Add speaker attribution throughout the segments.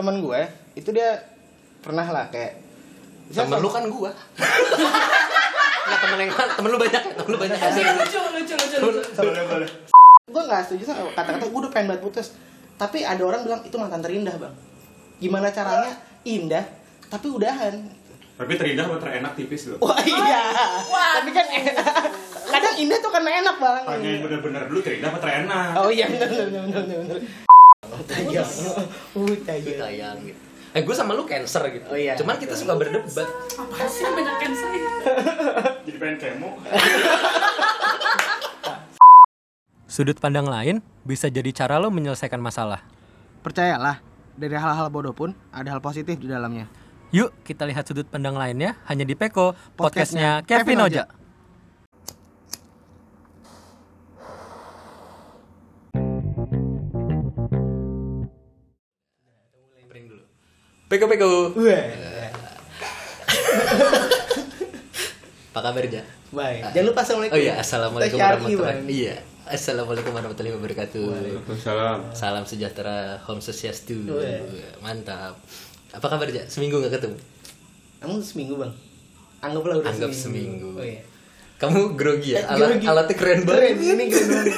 Speaker 1: teman gue itu dia pernah lah kayak
Speaker 2: Temen lu kan gua. Nggak temen yang temen lu banyak ya? Temen lu banyak. Ya?
Speaker 3: lucu lucu lucu lucu.
Speaker 4: Boleh boleh
Speaker 1: gue nggak setuju sama kata-kata gue udah pengen banget putus. Tapi ada orang bilang itu mantan terindah bang. Gimana caranya? Indah tapi udahan.
Speaker 4: Tapi terindah atau terenak tipis loh.
Speaker 1: Wah iya. Tapi kan enak. kadang indah tuh karena enak bang.
Speaker 4: Tanya yang bener-bener dulu terindah apa terenak.
Speaker 1: Oh iya bener bener bener bener bener Tayang. Uh, tayang.
Speaker 2: Sayang gitu. Eh gue sama lu cancer gitu.
Speaker 1: Oh, iya.
Speaker 2: Cuman kita suka berdebat.
Speaker 3: apa sih banyak cancer ya
Speaker 4: jadi pengen kemo
Speaker 2: Sudut pandang lain bisa jadi cara lo menyelesaikan masalah.
Speaker 1: Percayalah, dari hal-hal bodoh pun ada hal positif di dalamnya.
Speaker 2: Yuk kita lihat sudut pandang lainnya hanya di Peko,
Speaker 1: Podcastnya
Speaker 2: podcastnya Kevin
Speaker 1: Kevin
Speaker 2: Oja. Peko Peko. Apa kabar Ja?
Speaker 1: Baik. Jangan lupa assalamualaikum.
Speaker 2: Oh iya, assalamualaikum warahmatullahi
Speaker 1: Bang.
Speaker 2: Iya, assalamualaikum warahmatullahi wabarakatuh.
Speaker 4: Waalaikumsalam
Speaker 2: Salam sejahtera, Home Swastiastu.
Speaker 1: Weh.
Speaker 2: Mantap. Apa kabar Ja? Seminggu nggak ketemu?
Speaker 1: Kamu seminggu bang. Anggaplah udah
Speaker 2: Anggap seminggu.
Speaker 1: Oh iya.
Speaker 2: Kamu grogi
Speaker 1: Eh,
Speaker 2: ya? Alat,
Speaker 1: grogi.
Speaker 2: alatnya keren
Speaker 1: Keren,
Speaker 2: banget.
Speaker 1: ini keren banget.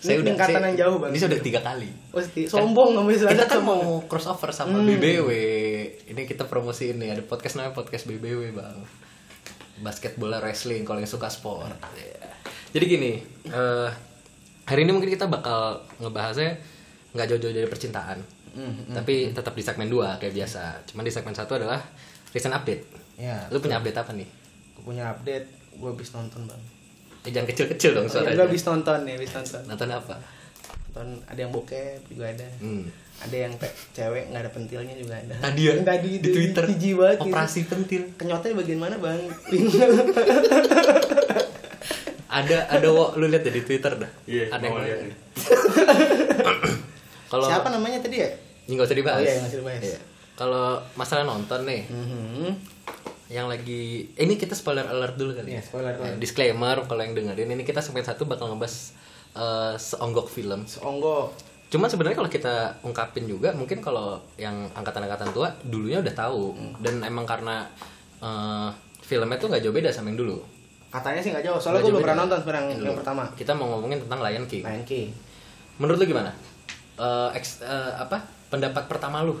Speaker 2: Saya udah saya-
Speaker 1: yang jauh, Bang.
Speaker 2: Ini sudah tiga kali.
Speaker 1: Oh, seti- sombong kamu
Speaker 2: Kita
Speaker 1: istilahnya
Speaker 2: kan
Speaker 1: sombong.
Speaker 2: mau crossover sama
Speaker 1: Hmm.
Speaker 2: BBW. Ini kita promosi ini ada podcast namanya podcast BBW bang. Basket bola wrestling kalau yang suka sport. Ya. Jadi gini, eh, hari ini mungkin kita bakal ngebahasnya nggak jauh-jauh dari percintaan,
Speaker 1: Hmm,
Speaker 2: tapi tetap di segmen 2 kayak biasa. Cuman di segmen satu adalah recent update.
Speaker 1: Ya.
Speaker 2: Lu punya update apa nih?
Speaker 1: Aku punya update, gue habis nonton bang.
Speaker 2: Eh, jangan kecil-kecil dong
Speaker 1: Oh, iya,
Speaker 2: suaranya.
Speaker 1: gue habis nonton nih, habis nonton.
Speaker 2: Nonton apa?
Speaker 1: Nonton ada yang bokep juga ada.
Speaker 2: Hmm.
Speaker 1: Ada yang pe- cewek nggak ada pentilnya juga ada.
Speaker 2: Tadi ya
Speaker 1: tadi
Speaker 2: di
Speaker 1: itu,
Speaker 2: Twitter.
Speaker 1: banget gitu.
Speaker 2: Operasi pentil.
Speaker 1: Kenyotnya bagian mana bang?
Speaker 2: Ada ada wo, lu lihat deh di Twitter dah.
Speaker 4: Iya,
Speaker 2: ada yang
Speaker 4: lihat.
Speaker 2: Kalau
Speaker 1: Siapa namanya tadi ya?
Speaker 2: Ini nggak usah dibahas.
Speaker 1: Oh iya, nggak usah dibahas.
Speaker 2: Iya. Kalau masalah nonton nih,
Speaker 1: Mhm.
Speaker 2: Yang lagi eh, ini kita spoiler alert dulu kali
Speaker 1: Iya, spoiler alert.
Speaker 2: Eh, disclaimer kalau yang dengerin ini kita sampai satu bakal ngebahas eh, seonggok film.
Speaker 1: Seonggo.
Speaker 2: Cuman sebenarnya kalau kita ungkapin juga mungkin kalau yang angkatan-angkatan tua dulunya udah tahu
Speaker 1: Hmm.
Speaker 2: dan emang karena eh, filmnya tuh nggak jauh beda sama yang dulu.
Speaker 1: Katanya sih nggak jauh, soalnya gue belum pernah nonton sekarang yang,
Speaker 2: Dulu.
Speaker 1: pertama.
Speaker 2: Kita mau ngomongin tentang Lion King.
Speaker 1: Lion King.
Speaker 2: Menurut lu gimana? Eh, eks- eh, apa pendapat pertama lu?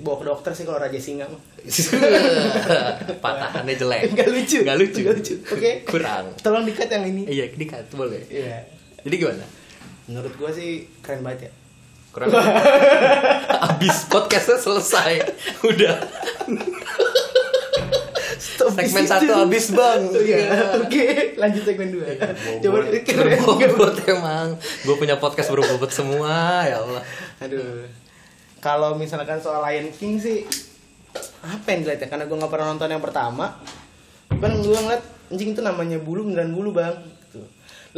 Speaker 1: Bawa ke dokter sih kalau Raja Singa mah.
Speaker 2: Patahannya jelek.
Speaker 1: Nggak lucu.
Speaker 2: Nggak lucu.
Speaker 1: Nggak lucu. Oke.
Speaker 2: Kurang.
Speaker 1: Tolong dikat yang ini.
Speaker 2: Iya, dikat boleh.
Speaker 1: Iya.
Speaker 2: Jadi gimana?
Speaker 1: Menurut gue sih keren banget ya.
Speaker 2: Kurang. Abis podcastnya selesai. Udah.
Speaker 1: Stop
Speaker 2: Segmen satu habis bang.
Speaker 1: Oh, iya. Oke, lanjut segmen dua. Coba keren.
Speaker 2: Berbobot emang. Gue punya podcast berbobot semua ya Allah.
Speaker 1: Aduh. Kalau misalkan soal Lion King sih apa yang dilihat ya? Karena gue nggak pernah nonton yang pertama. Kan gue ngeliat anjing itu namanya bulu beneran bulu bang. Gitu.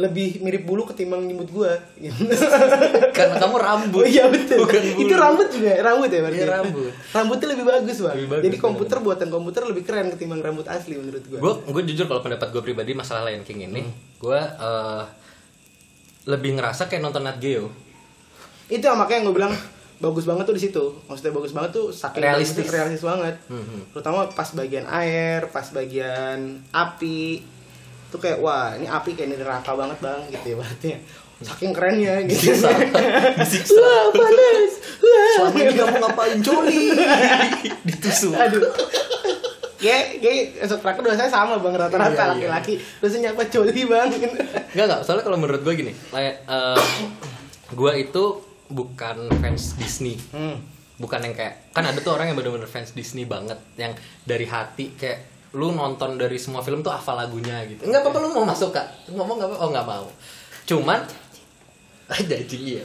Speaker 1: Lebih mirip bulu ketimbang nyebut gue.
Speaker 2: Karena kamu rambut.
Speaker 1: Oh iya betul.
Speaker 2: Bukan bulu.
Speaker 1: Itu rambut juga, rambut ya berarti.
Speaker 2: Iya, rambut.
Speaker 1: Rambutnya lebih bagus bang.
Speaker 2: Lebih bagus,
Speaker 1: Jadi komputer buatan komputer lebih keren ketimbang rambut asli menurut gue.
Speaker 2: Gue gue jujur kalau pendapat gue pribadi masalah Lion King ini, gue eh, lebih ngerasa kayak nonton Nat Geo.
Speaker 1: itu yang makanya gue bilang bagus banget tuh di situ maksudnya bagus banget tuh saking
Speaker 2: Realistis.
Speaker 1: bagusnya, realistis banget
Speaker 2: Mhm.
Speaker 1: terutama pas bagian air pas bagian api tuh kayak wah ini api kayak di neraka banget bang gitu ya berarti saking kerennya gitu.
Speaker 2: Disiksa.
Speaker 1: wah panas wah
Speaker 2: Selama ini kamu ngapain Joni? Ditusuk.
Speaker 1: aduh Kayak, kayak esok doa saya sama bang rata-rata
Speaker 2: Iya, iya.
Speaker 1: laki-laki Dosanya apa coli bang
Speaker 2: Enggak enggak, soalnya kalau menurut gue gini, kayak gue itu bukan fans Disney.
Speaker 1: hmm.
Speaker 2: Bukan yang kayak kan ada tuh orang yang bener-bener fans Disney banget yang dari hati kayak lu nonton dari semua film tuh hafal lagunya gitu. Enggak apa-apa lu mau masuk Kak. Ngomong enggak apa Oh, enggak mau. Cuman ada iya.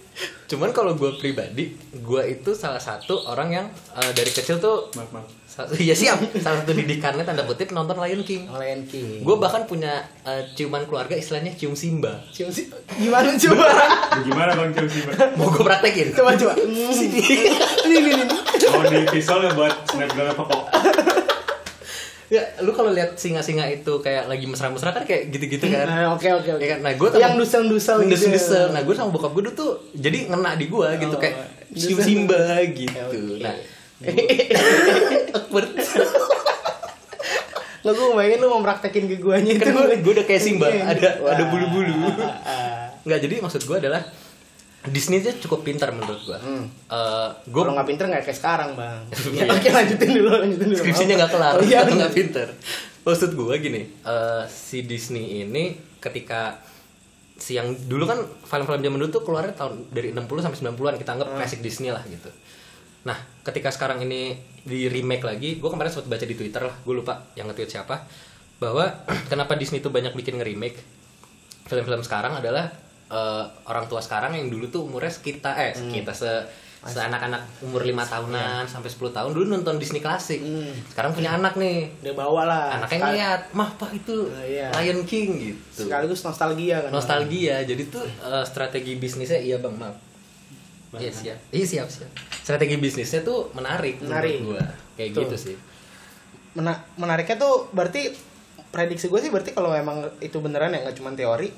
Speaker 2: Cuman kalau gue pribadi, gue itu salah satu orang yang eh, dari kecil tuh
Speaker 4: maaf maaf
Speaker 2: Iya siap, salah satu didikannya tanda kutip nonton Lion King.
Speaker 1: Lion King
Speaker 2: Gue bahkan punya eh, ciuman keluarga istilahnya cium Simba.
Speaker 1: Cium sih Gimana coba
Speaker 4: Lu gimana bang Chelsea bang
Speaker 2: Mau gue praktekin?
Speaker 1: Coba coba Hmm. Ini ini ini
Speaker 4: mau di visual ya buat snapgram apa kok
Speaker 2: Ya, lu kalau lihat singa-singa itu kayak lagi mesra-mesra kan kayak gitu-gitu kan.
Speaker 1: Nah, oke oke oke.
Speaker 2: Ya kan? Nah, gue
Speaker 1: Yang dusel-dusel gitu ya.
Speaker 2: dusel Nah, gue sama bokap gue tuh jadi ngena di gue gitu
Speaker 1: Oh.
Speaker 2: kayak cium Simba gitu. Nah, awkward.
Speaker 1: Nggak gue bayangin lu mau praktekin ke guanya itu
Speaker 2: kan gue, gue udah kayak Simba,
Speaker 1: Iya.
Speaker 2: ada
Speaker 1: Wah.
Speaker 2: ada bulu-bulu.
Speaker 1: Ah.
Speaker 2: Nggak jadi maksud gue adalah Disney itu cukup pintar menurut gue.
Speaker 1: Hmm.
Speaker 2: gue
Speaker 1: Gue nggak pinter nggak kayak sekarang bang.
Speaker 2: Iya.
Speaker 1: Oke lanjutin dulu lanjutin dulu.
Speaker 2: skripsinya nggak kelar,
Speaker 1: Oh, iya,
Speaker 2: nggak pinter. Maksud gue gini, eh, si Disney ini ketika si yang dulu kan film-film zaman dulu tuh keluarnya tahun dari 60 sampai 90-an kita anggap klasik Disney lah gitu. Nah, ketika sekarang ini di remake lagi, gue kemarin sempat baca di Twitter lah, gue lupa yang nge-tweet siapa, bahwa kenapa Disney tuh banyak bikin nge-remake film-film sekarang adalah eh, orang tua sekarang yang dulu tuh umurnya sekitar eh sekitar se anak-anak umur lima tahunan sampai 10 tahun dulu nonton Disney klasik.
Speaker 1: Hmm.
Speaker 2: Sekarang punya anak nih.
Speaker 1: Dia bawa lah.
Speaker 2: Anaknya
Speaker 1: Sekal-
Speaker 2: ngeliat, "Mah, Pak itu
Speaker 1: Ah, iya.
Speaker 2: Lion King" gitu.
Speaker 1: Sekaligus nostalgia kan.
Speaker 2: Nostalgia. Jadi tuh eh, strategi bisnisnya iya, Bang, maaf. Iya, siap. Iya, siap, siap. Strategi bisnisnya tuh menarik,
Speaker 1: Menarik.
Speaker 2: menurut gua. Kayak
Speaker 1: Betul.
Speaker 2: gitu sih.
Speaker 1: Mena- menariknya tuh berarti prediksi gue sih berarti kalau emang itu beneran ya nggak cuma teori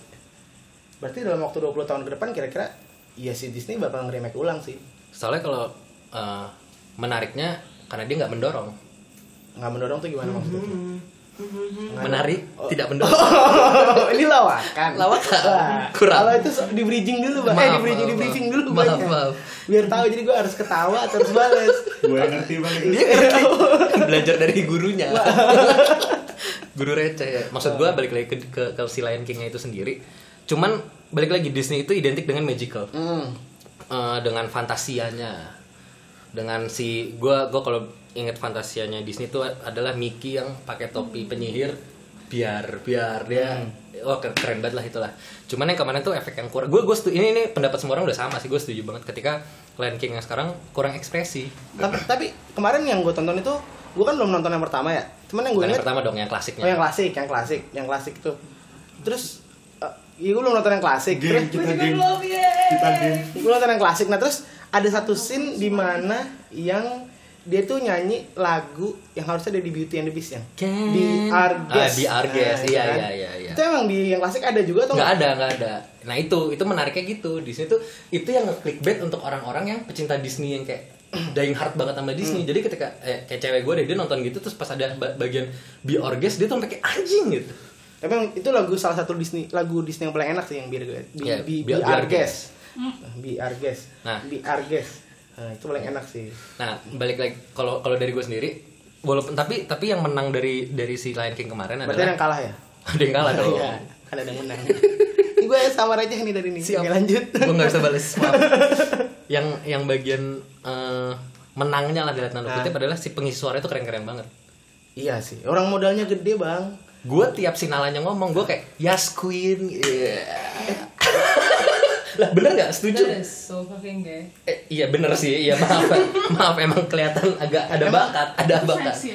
Speaker 1: berarti dalam waktu 20 tahun ke depan kira-kira iya si Disney bakal nge-remake ulang sih
Speaker 2: Soalnya kalau eh, menariknya karena dia nggak mendorong.
Speaker 1: nggak mendorong tuh gimana maksudnya Nggak-
Speaker 2: Menarik,
Speaker 1: Oh.
Speaker 2: tidak mendorong.
Speaker 1: Oh, ini lawakan
Speaker 2: Lawakan. Kurang.
Speaker 1: kalau itu so- di bridging dulu bang eh
Speaker 2: Maaf,
Speaker 1: di bridging di
Speaker 2: maaf, maaf.
Speaker 1: dulu
Speaker 2: Maaf,
Speaker 1: Bang,
Speaker 2: maaf.
Speaker 1: biar tahu jadi gue harus ketawa atau harus balas
Speaker 4: Gue yang ngerti bang.
Speaker 2: Dia ngerti. belajar dari gurunya. Guru receh ya. Maksud gua balik lagi ke, ke, ke si Lion King-nya itu sendiri. Cuman balik lagi Disney itu identik dengan magical.
Speaker 1: hmm.
Speaker 2: Eh, dengan fantasianya. Dengan si gua gua kalau inget fantasianya Disney itu adalah Mickey yang pakai topi penyihir biar biar dia oh keren, banget lah itulah cuman yang kemarin tuh efek yang kurang gue gue ini ini pendapat semua orang udah sama sih gue setuju banget ketika Lion King yang sekarang kurang ekspresi
Speaker 1: tapi, tapi kemarin yang gue tonton itu gue kan belum nonton yang pertama ya cuman yang gue
Speaker 2: yang pertama dong yang klasiknya
Speaker 1: Oh yang klasik, yang klasik, yang klasik tuh. Terus eh, iya gue belum nonton yang klasik.
Speaker 4: Game
Speaker 1: Terus
Speaker 4: kita game.
Speaker 3: belum ya.
Speaker 4: Kita game.
Speaker 1: gue nonton yang klasik. Nah terus ada satu scene di mana yang dia tuh nyanyi lagu yang harusnya ada di Beauty and the Beast yang
Speaker 2: Can-
Speaker 1: di Arges.
Speaker 2: Ah, di Arges.
Speaker 1: Nah,
Speaker 2: Iya,
Speaker 1: kan?
Speaker 2: iya, iya, iya.
Speaker 1: Itu emang di yang klasik ada juga atau
Speaker 2: nggak ada nggak ada nah itu itu menariknya gitu di sini tuh itu yang clickbait untuk orang-orang yang pecinta Disney yang kayak dying hard banget sama Disney jadi ketika eh, kayak cewek gue deh dia nonton gitu terus pas ada ba- bagian Be Orges dia tuh kayak anjing gitu
Speaker 1: Tapi emang itu lagu salah satu Disney lagu Disney yang paling enak sih yang biar gue. Bi, bi,
Speaker 2: Be-
Speaker 1: Be
Speaker 2: Be
Speaker 1: Arges. Bi Arges.
Speaker 2: Nah.
Speaker 1: Bi Arges. Nah, itu paling enak sih.
Speaker 2: nah balik lagi kalau kalau dari gue sendiri walaupun tapi tapi yang menang dari dari si Lion King kemarin
Speaker 1: Berarti ada
Speaker 2: adalah
Speaker 1: yang kalah ya?
Speaker 2: ada yang kalah dong
Speaker 1: Iya, kan ada yang menang. Ini gue sama aja nih dari ini.
Speaker 2: Siap.
Speaker 1: Oke, lanjut.
Speaker 2: gue nggak bisa balas maaf yang yang bagian eh, menangnya lah dari tanda
Speaker 1: Nah.
Speaker 2: kutip adalah si pengisi suara itu keren-keren banget
Speaker 1: Iya sih. Orang modalnya gede, Bang.
Speaker 2: gue tiap si nalanya ngomong gue kayak yes queen Iya. lah bener nggak setuju
Speaker 3: That is so fucking gay.
Speaker 2: eh, iya bener sih iya maaf maaf emang kelihatan agak ada
Speaker 1: Emang-
Speaker 2: bakat ada bakat
Speaker 3: aja sih?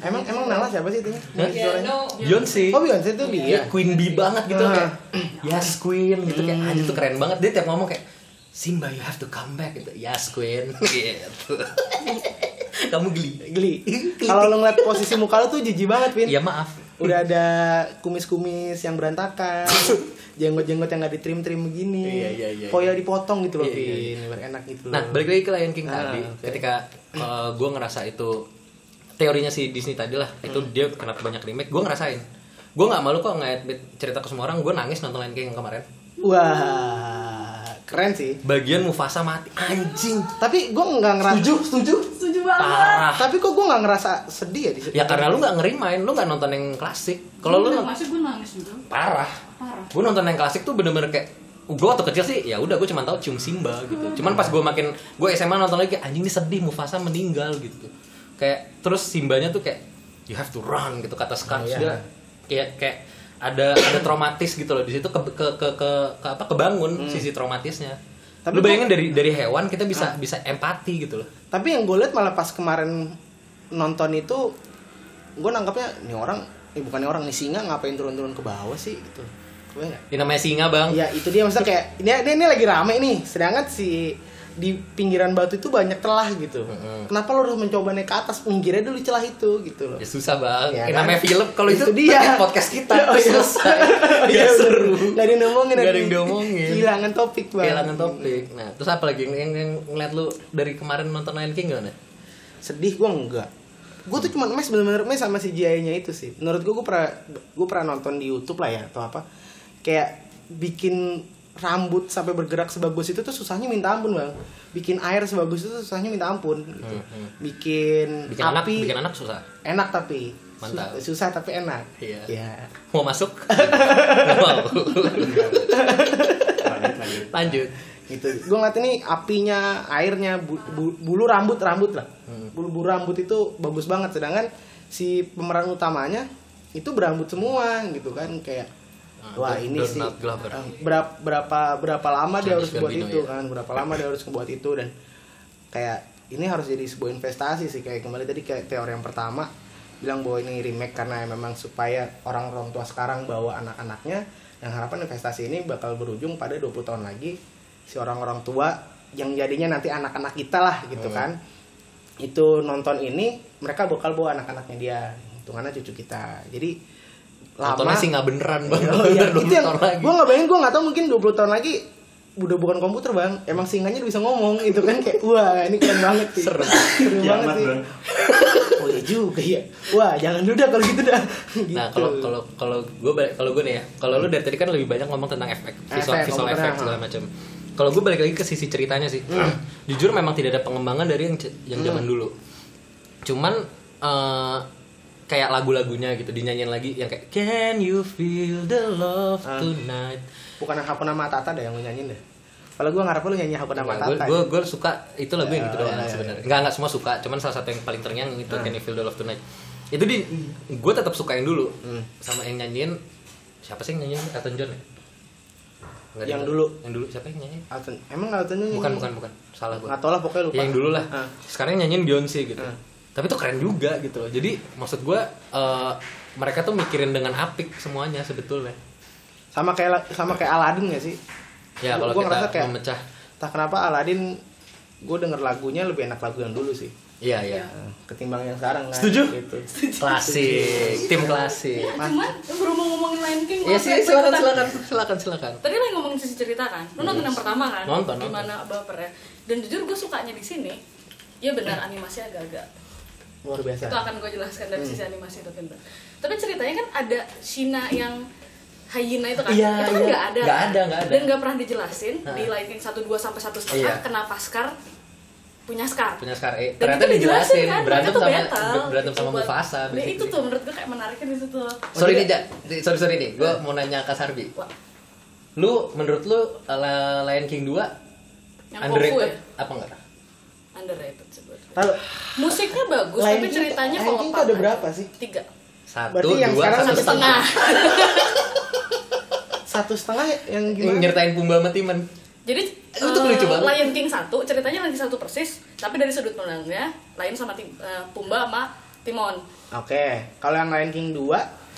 Speaker 1: Emang emang Nala siapa sih itunya?
Speaker 2: Hah?
Speaker 1: Pengisi
Speaker 3: Ya,
Speaker 1: suaranya?
Speaker 3: no.
Speaker 2: Beyonce
Speaker 1: Oh, Beyonce itu dia.
Speaker 2: Iya, queen bee banget gitu
Speaker 1: Ah.
Speaker 2: kayak yes queen gitu kayak anjir tuh keren banget dia tiap ngomong kayak Simba you have to come back gitu yes queen gitu kamu geli
Speaker 1: Geli. Kalau lo ngeliat posisi muka lo tuh jijik banget, Vin.
Speaker 2: iya maaf
Speaker 1: Udah ada kumis-kumis yang berantakan, jenggot-jenggot yang nggak ditrim-trim begini.
Speaker 2: Iya, iya, iya.
Speaker 1: Koyo dipotong gitu loh,
Speaker 2: Iya, iya,
Speaker 1: Vin. Biar enak gitu loh.
Speaker 2: Nah, balik lagi ke Lion King
Speaker 1: Ah,
Speaker 2: tadi.
Speaker 1: oke.
Speaker 2: Ketika gue ngerasa itu teorinya si Disney tadi lah, itu
Speaker 1: Hmm.
Speaker 2: dia kenapa banyak remake, gue ngerasain. Gue nggak malu kok ngeliat cerita ke semua orang, gue nangis nonton Lion King yang kemarin.
Speaker 1: Wah, keren sih.
Speaker 2: Bagian Mufasa mati, anjing.
Speaker 1: Tapi gue nggak ngerasa.
Speaker 2: Setuju, setuju.
Speaker 3: Setuju banget.
Speaker 2: Parah.
Speaker 1: Tapi kok gue nggak ngerasa sedih ya di situ?
Speaker 2: Ya karena lu nggak ngerimain, lu nggak nonton yang klasik. Kalau lu
Speaker 3: Udah,
Speaker 2: nonton
Speaker 3: masih gue nangis juga.
Speaker 2: parah.
Speaker 3: Parah.
Speaker 2: Gue nonton yang klasik tuh bener-bener kayak gue waktu kecil sih ya udah gue cuma tahu cium Simba gitu. Cuman pas gue makin gue SMA nonton lagi kayak, anjing ini sedih Mufasa meninggal gitu. Kayak terus Simbanya tuh kayak you have to run gitu kata Scar
Speaker 1: Oh, iya.
Speaker 2: dia kayak kayak ada ada traumatis gitu loh. Di situ ke ke ke, ke, ke apa kebangun sisi traumatisnya.
Speaker 1: Tapi
Speaker 2: lu
Speaker 1: gua-
Speaker 2: bayangin dari dari hewan kita bisa bisa empati gitu loh.
Speaker 1: Tapi yang gue lihat malah pas kemarin nonton itu, gue nangkapnya nih orang, eh bukan nih orang nih singa ngapain turun-turun ke bawah sih gitu.
Speaker 2: Ini namanya singa bang
Speaker 1: Ya itu dia maksudnya kayak ini, ini ini lagi rame nih, sedangkan si di pinggiran batu itu banyak celah gitu.
Speaker 2: Mm-mm.
Speaker 1: Kenapa lo harus mencoba naik ke atas? Pinggirnya dulu celah itu gitu loh.
Speaker 2: Ya susah bang.
Speaker 1: Ya kan?
Speaker 2: namanya film kalau itu,
Speaker 1: Itu dia.
Speaker 2: podcast kita
Speaker 1: Oh, iya.
Speaker 2: selesai.
Speaker 1: Iya,
Speaker 2: Iya seru.
Speaker 1: Gak ada yang ngomongin.
Speaker 2: Gak ada yang diomongin.
Speaker 1: Kehilangan topik bang.
Speaker 2: Kehilangan topik. Nah, terus apa lagi yang, yang, yang ngeliat lu dari kemarin nonton Lion King gimana?
Speaker 1: Sedih gue enggak. Gue tuh cuma mes bener-bener mes sama si nya itu sih. Menurut gue gue pernah gue pernah nonton di YouTube lah ya atau apa. Kayak bikin rambut sampai bergerak sebagus itu tuh susahnya minta ampun bang. Bikin air sebagus itu susahnya minta ampun. Gitu.
Speaker 2: Hmm, hmm.
Speaker 1: Bikin,
Speaker 2: Bikin anak,
Speaker 1: api
Speaker 2: bikin anak susah.
Speaker 1: enak tapi
Speaker 2: Mantap.
Speaker 1: Sus- susah tapi enak.
Speaker 2: Iya.
Speaker 1: Ya.
Speaker 2: Mau masuk? Mau.
Speaker 4: Lanjut, lanjut.
Speaker 2: Lanjut.
Speaker 1: gitu gue ngeliat ini apinya airnya bu- bu- bulu rambut rambut lah
Speaker 2: Hmm.
Speaker 1: bulu bulu rambut itu bagus banget sedangkan si pemeran utamanya itu berambut semua gitu kan kayak wah ini sih eh, berapa berapa berapa lama dia harus buat itu
Speaker 2: ya.
Speaker 1: kan? Berapa lama dia harus buat itu dan kayak ini harus jadi sebuah investasi sih. Kayak kembali tadi kayak teori yang pertama bilang bahwa ini remake karena memang supaya orang-orang tua sekarang bawa anak-anaknya yang harapan investasi ini bakal berujung pada 20 tahun lagi si orang-orang tua yang jadinya nanti anak-anak kita lah gitu
Speaker 2: Hmm.
Speaker 1: kan? Itu nonton ini mereka bakal bawa anak-anaknya dia hitungannya cucu kita. Jadi
Speaker 2: Nontonnya sih nggak beneran bang.
Speaker 1: Oh, iya.
Speaker 2: 20
Speaker 1: itu yang gue nggak bayangin gue nggak tahu mungkin 20 tahun lagi udah bukan komputer bang emang singanya udah bisa ngomong itu kan kayak wah ini keren banget sih
Speaker 2: Serem.
Speaker 1: Serem banget sih
Speaker 4: Bang.
Speaker 1: oh iya juga ya wah jangan dulu dah kalau gitu dah gitu.
Speaker 2: Nah kalau kalau kalau gue balik kalau gue nih ya kalau lu dari tadi kan lebih banyak ngomong tentang efek visual
Speaker 1: Efek,
Speaker 2: visual efek segala macam. Kalau gue balik lagi ke sisi ceritanya sih, jujur memang tidak ada pengembangan dari yang yang zaman dulu. Cuman eh, kayak lagu-lagunya gitu dinyanyiin lagi yang kayak Can you feel the love
Speaker 1: Ah.
Speaker 2: tonight?
Speaker 1: bukan Hakuna Matata deh yang lu nyanyiin deh kalau gue ngarep lu nyanyi Hakuna
Speaker 2: gue
Speaker 1: Matata
Speaker 2: gue gue suka itu lagu yang
Speaker 1: Ya,
Speaker 2: gitu
Speaker 1: ya,
Speaker 2: doang
Speaker 1: ya, ya.
Speaker 2: sebenarnya nggak nggak semua suka cuman salah satu yang paling terngiang itu
Speaker 1: Ah.
Speaker 2: Can You Feel the Love Tonight itu di gue tetap suka yang dulu
Speaker 1: Hmm.
Speaker 2: sama yang nyanyiin siapa sih yang nyanyiin Elton John ya Nggak
Speaker 1: Yang dulu.
Speaker 2: yang dulu siapa yang nyanyiin
Speaker 1: Elton emang Elton John
Speaker 2: bukan
Speaker 1: nyanyi?
Speaker 2: bukan bukan salah gue
Speaker 1: nggak tau lah pokoknya lupa
Speaker 2: Ya, yang dulu lah
Speaker 1: Ah.
Speaker 2: sekarang yang nyanyiin Beyonce gitu
Speaker 1: Ah.
Speaker 2: Tapi itu keren juga gitu loh jadi maksud gue eh, mereka tuh mikirin dengan apik semuanya sebetulnya
Speaker 1: sama kayak sama kayak Aladdin gak sih
Speaker 2: ya kalau
Speaker 1: gua
Speaker 2: kita
Speaker 1: ngerasa kayak-
Speaker 2: memecah
Speaker 1: tak kenapa Aladdin gue denger lagunya lebih enak lagu yang dulu sih
Speaker 2: iya iya
Speaker 1: Nah, ketimbang yang sekarang kan
Speaker 2: Setuju?
Speaker 1: gitu.
Speaker 2: klasik tim klasik
Speaker 3: Eh, cuman baru mau ngomongin Lion King
Speaker 2: Iya sih,
Speaker 3: ya,
Speaker 2: silakan silakan silakan silakan.
Speaker 3: Tadi lagi ngomongin sisi cerita kan, lu nonton yang pertama kan?
Speaker 2: Nonton, nonton.
Speaker 3: Gimana baper ya? Dan jujur gue sukanya di sini, ya benar animasinya agak-agak.
Speaker 1: Luar biasa
Speaker 3: Itu akan gue jelaskan dari sisi animasi itu pintar. Tapi ceritanya kan ada Shina yang hyena itu kan,
Speaker 2: Iya,
Speaker 3: itu kan
Speaker 2: iya.
Speaker 3: nggak ada,
Speaker 2: Nggak
Speaker 3: kan?
Speaker 2: ada, nggak ada.
Speaker 3: dan nggak pernah dijelasin
Speaker 2: Nah.
Speaker 3: di Lion King 1, 2 sampai satu setengah
Speaker 2: Iya.
Speaker 3: kenapa Scar punya Scar.
Speaker 2: Punya Scar E.
Speaker 3: Dan
Speaker 2: Ternyata dijelasin
Speaker 3: kan,
Speaker 2: berantem sama
Speaker 3: battle,
Speaker 2: berantem
Speaker 3: gitu
Speaker 2: sama
Speaker 3: buat-
Speaker 2: Mufasa.
Speaker 3: Nah,
Speaker 2: basically.
Speaker 3: itu tuh menurut gue kayak menariknya di situ.
Speaker 2: Sorry nih, Jak. Sorry sorry nih. Gue mau nanya ke Sarbi.
Speaker 3: Wah,
Speaker 2: Lu menurut lu Lion King 2
Speaker 3: Yang
Speaker 2: underrated
Speaker 3: ya?
Speaker 2: apa enggak?
Speaker 3: Underrated sebetulnya.
Speaker 1: Tahu
Speaker 3: Musiknya bagus,
Speaker 1: Lion
Speaker 3: tapi
Speaker 1: King-
Speaker 3: ceritanya
Speaker 1: Lion King tuh
Speaker 3: kompak
Speaker 1: ada berapa sih?
Speaker 3: Tiga.
Speaker 2: Satu,
Speaker 1: Berarti yang
Speaker 2: dua,
Speaker 1: sekarang
Speaker 2: satu
Speaker 3: Satu
Speaker 2: setengah.
Speaker 3: setengah.
Speaker 1: satu setengah yang
Speaker 2: Yang
Speaker 1: gimana
Speaker 2: nyertain Pumba sama Timon.
Speaker 3: Jadi
Speaker 2: Itu
Speaker 3: eh,
Speaker 2: lucu banget.
Speaker 3: Lion King satu ceritanya King satu persis, tapi dari sudut pandangnya Lion sama Tim, eh, Pumba sama Timon.
Speaker 1: oke kalau yang Lion King 2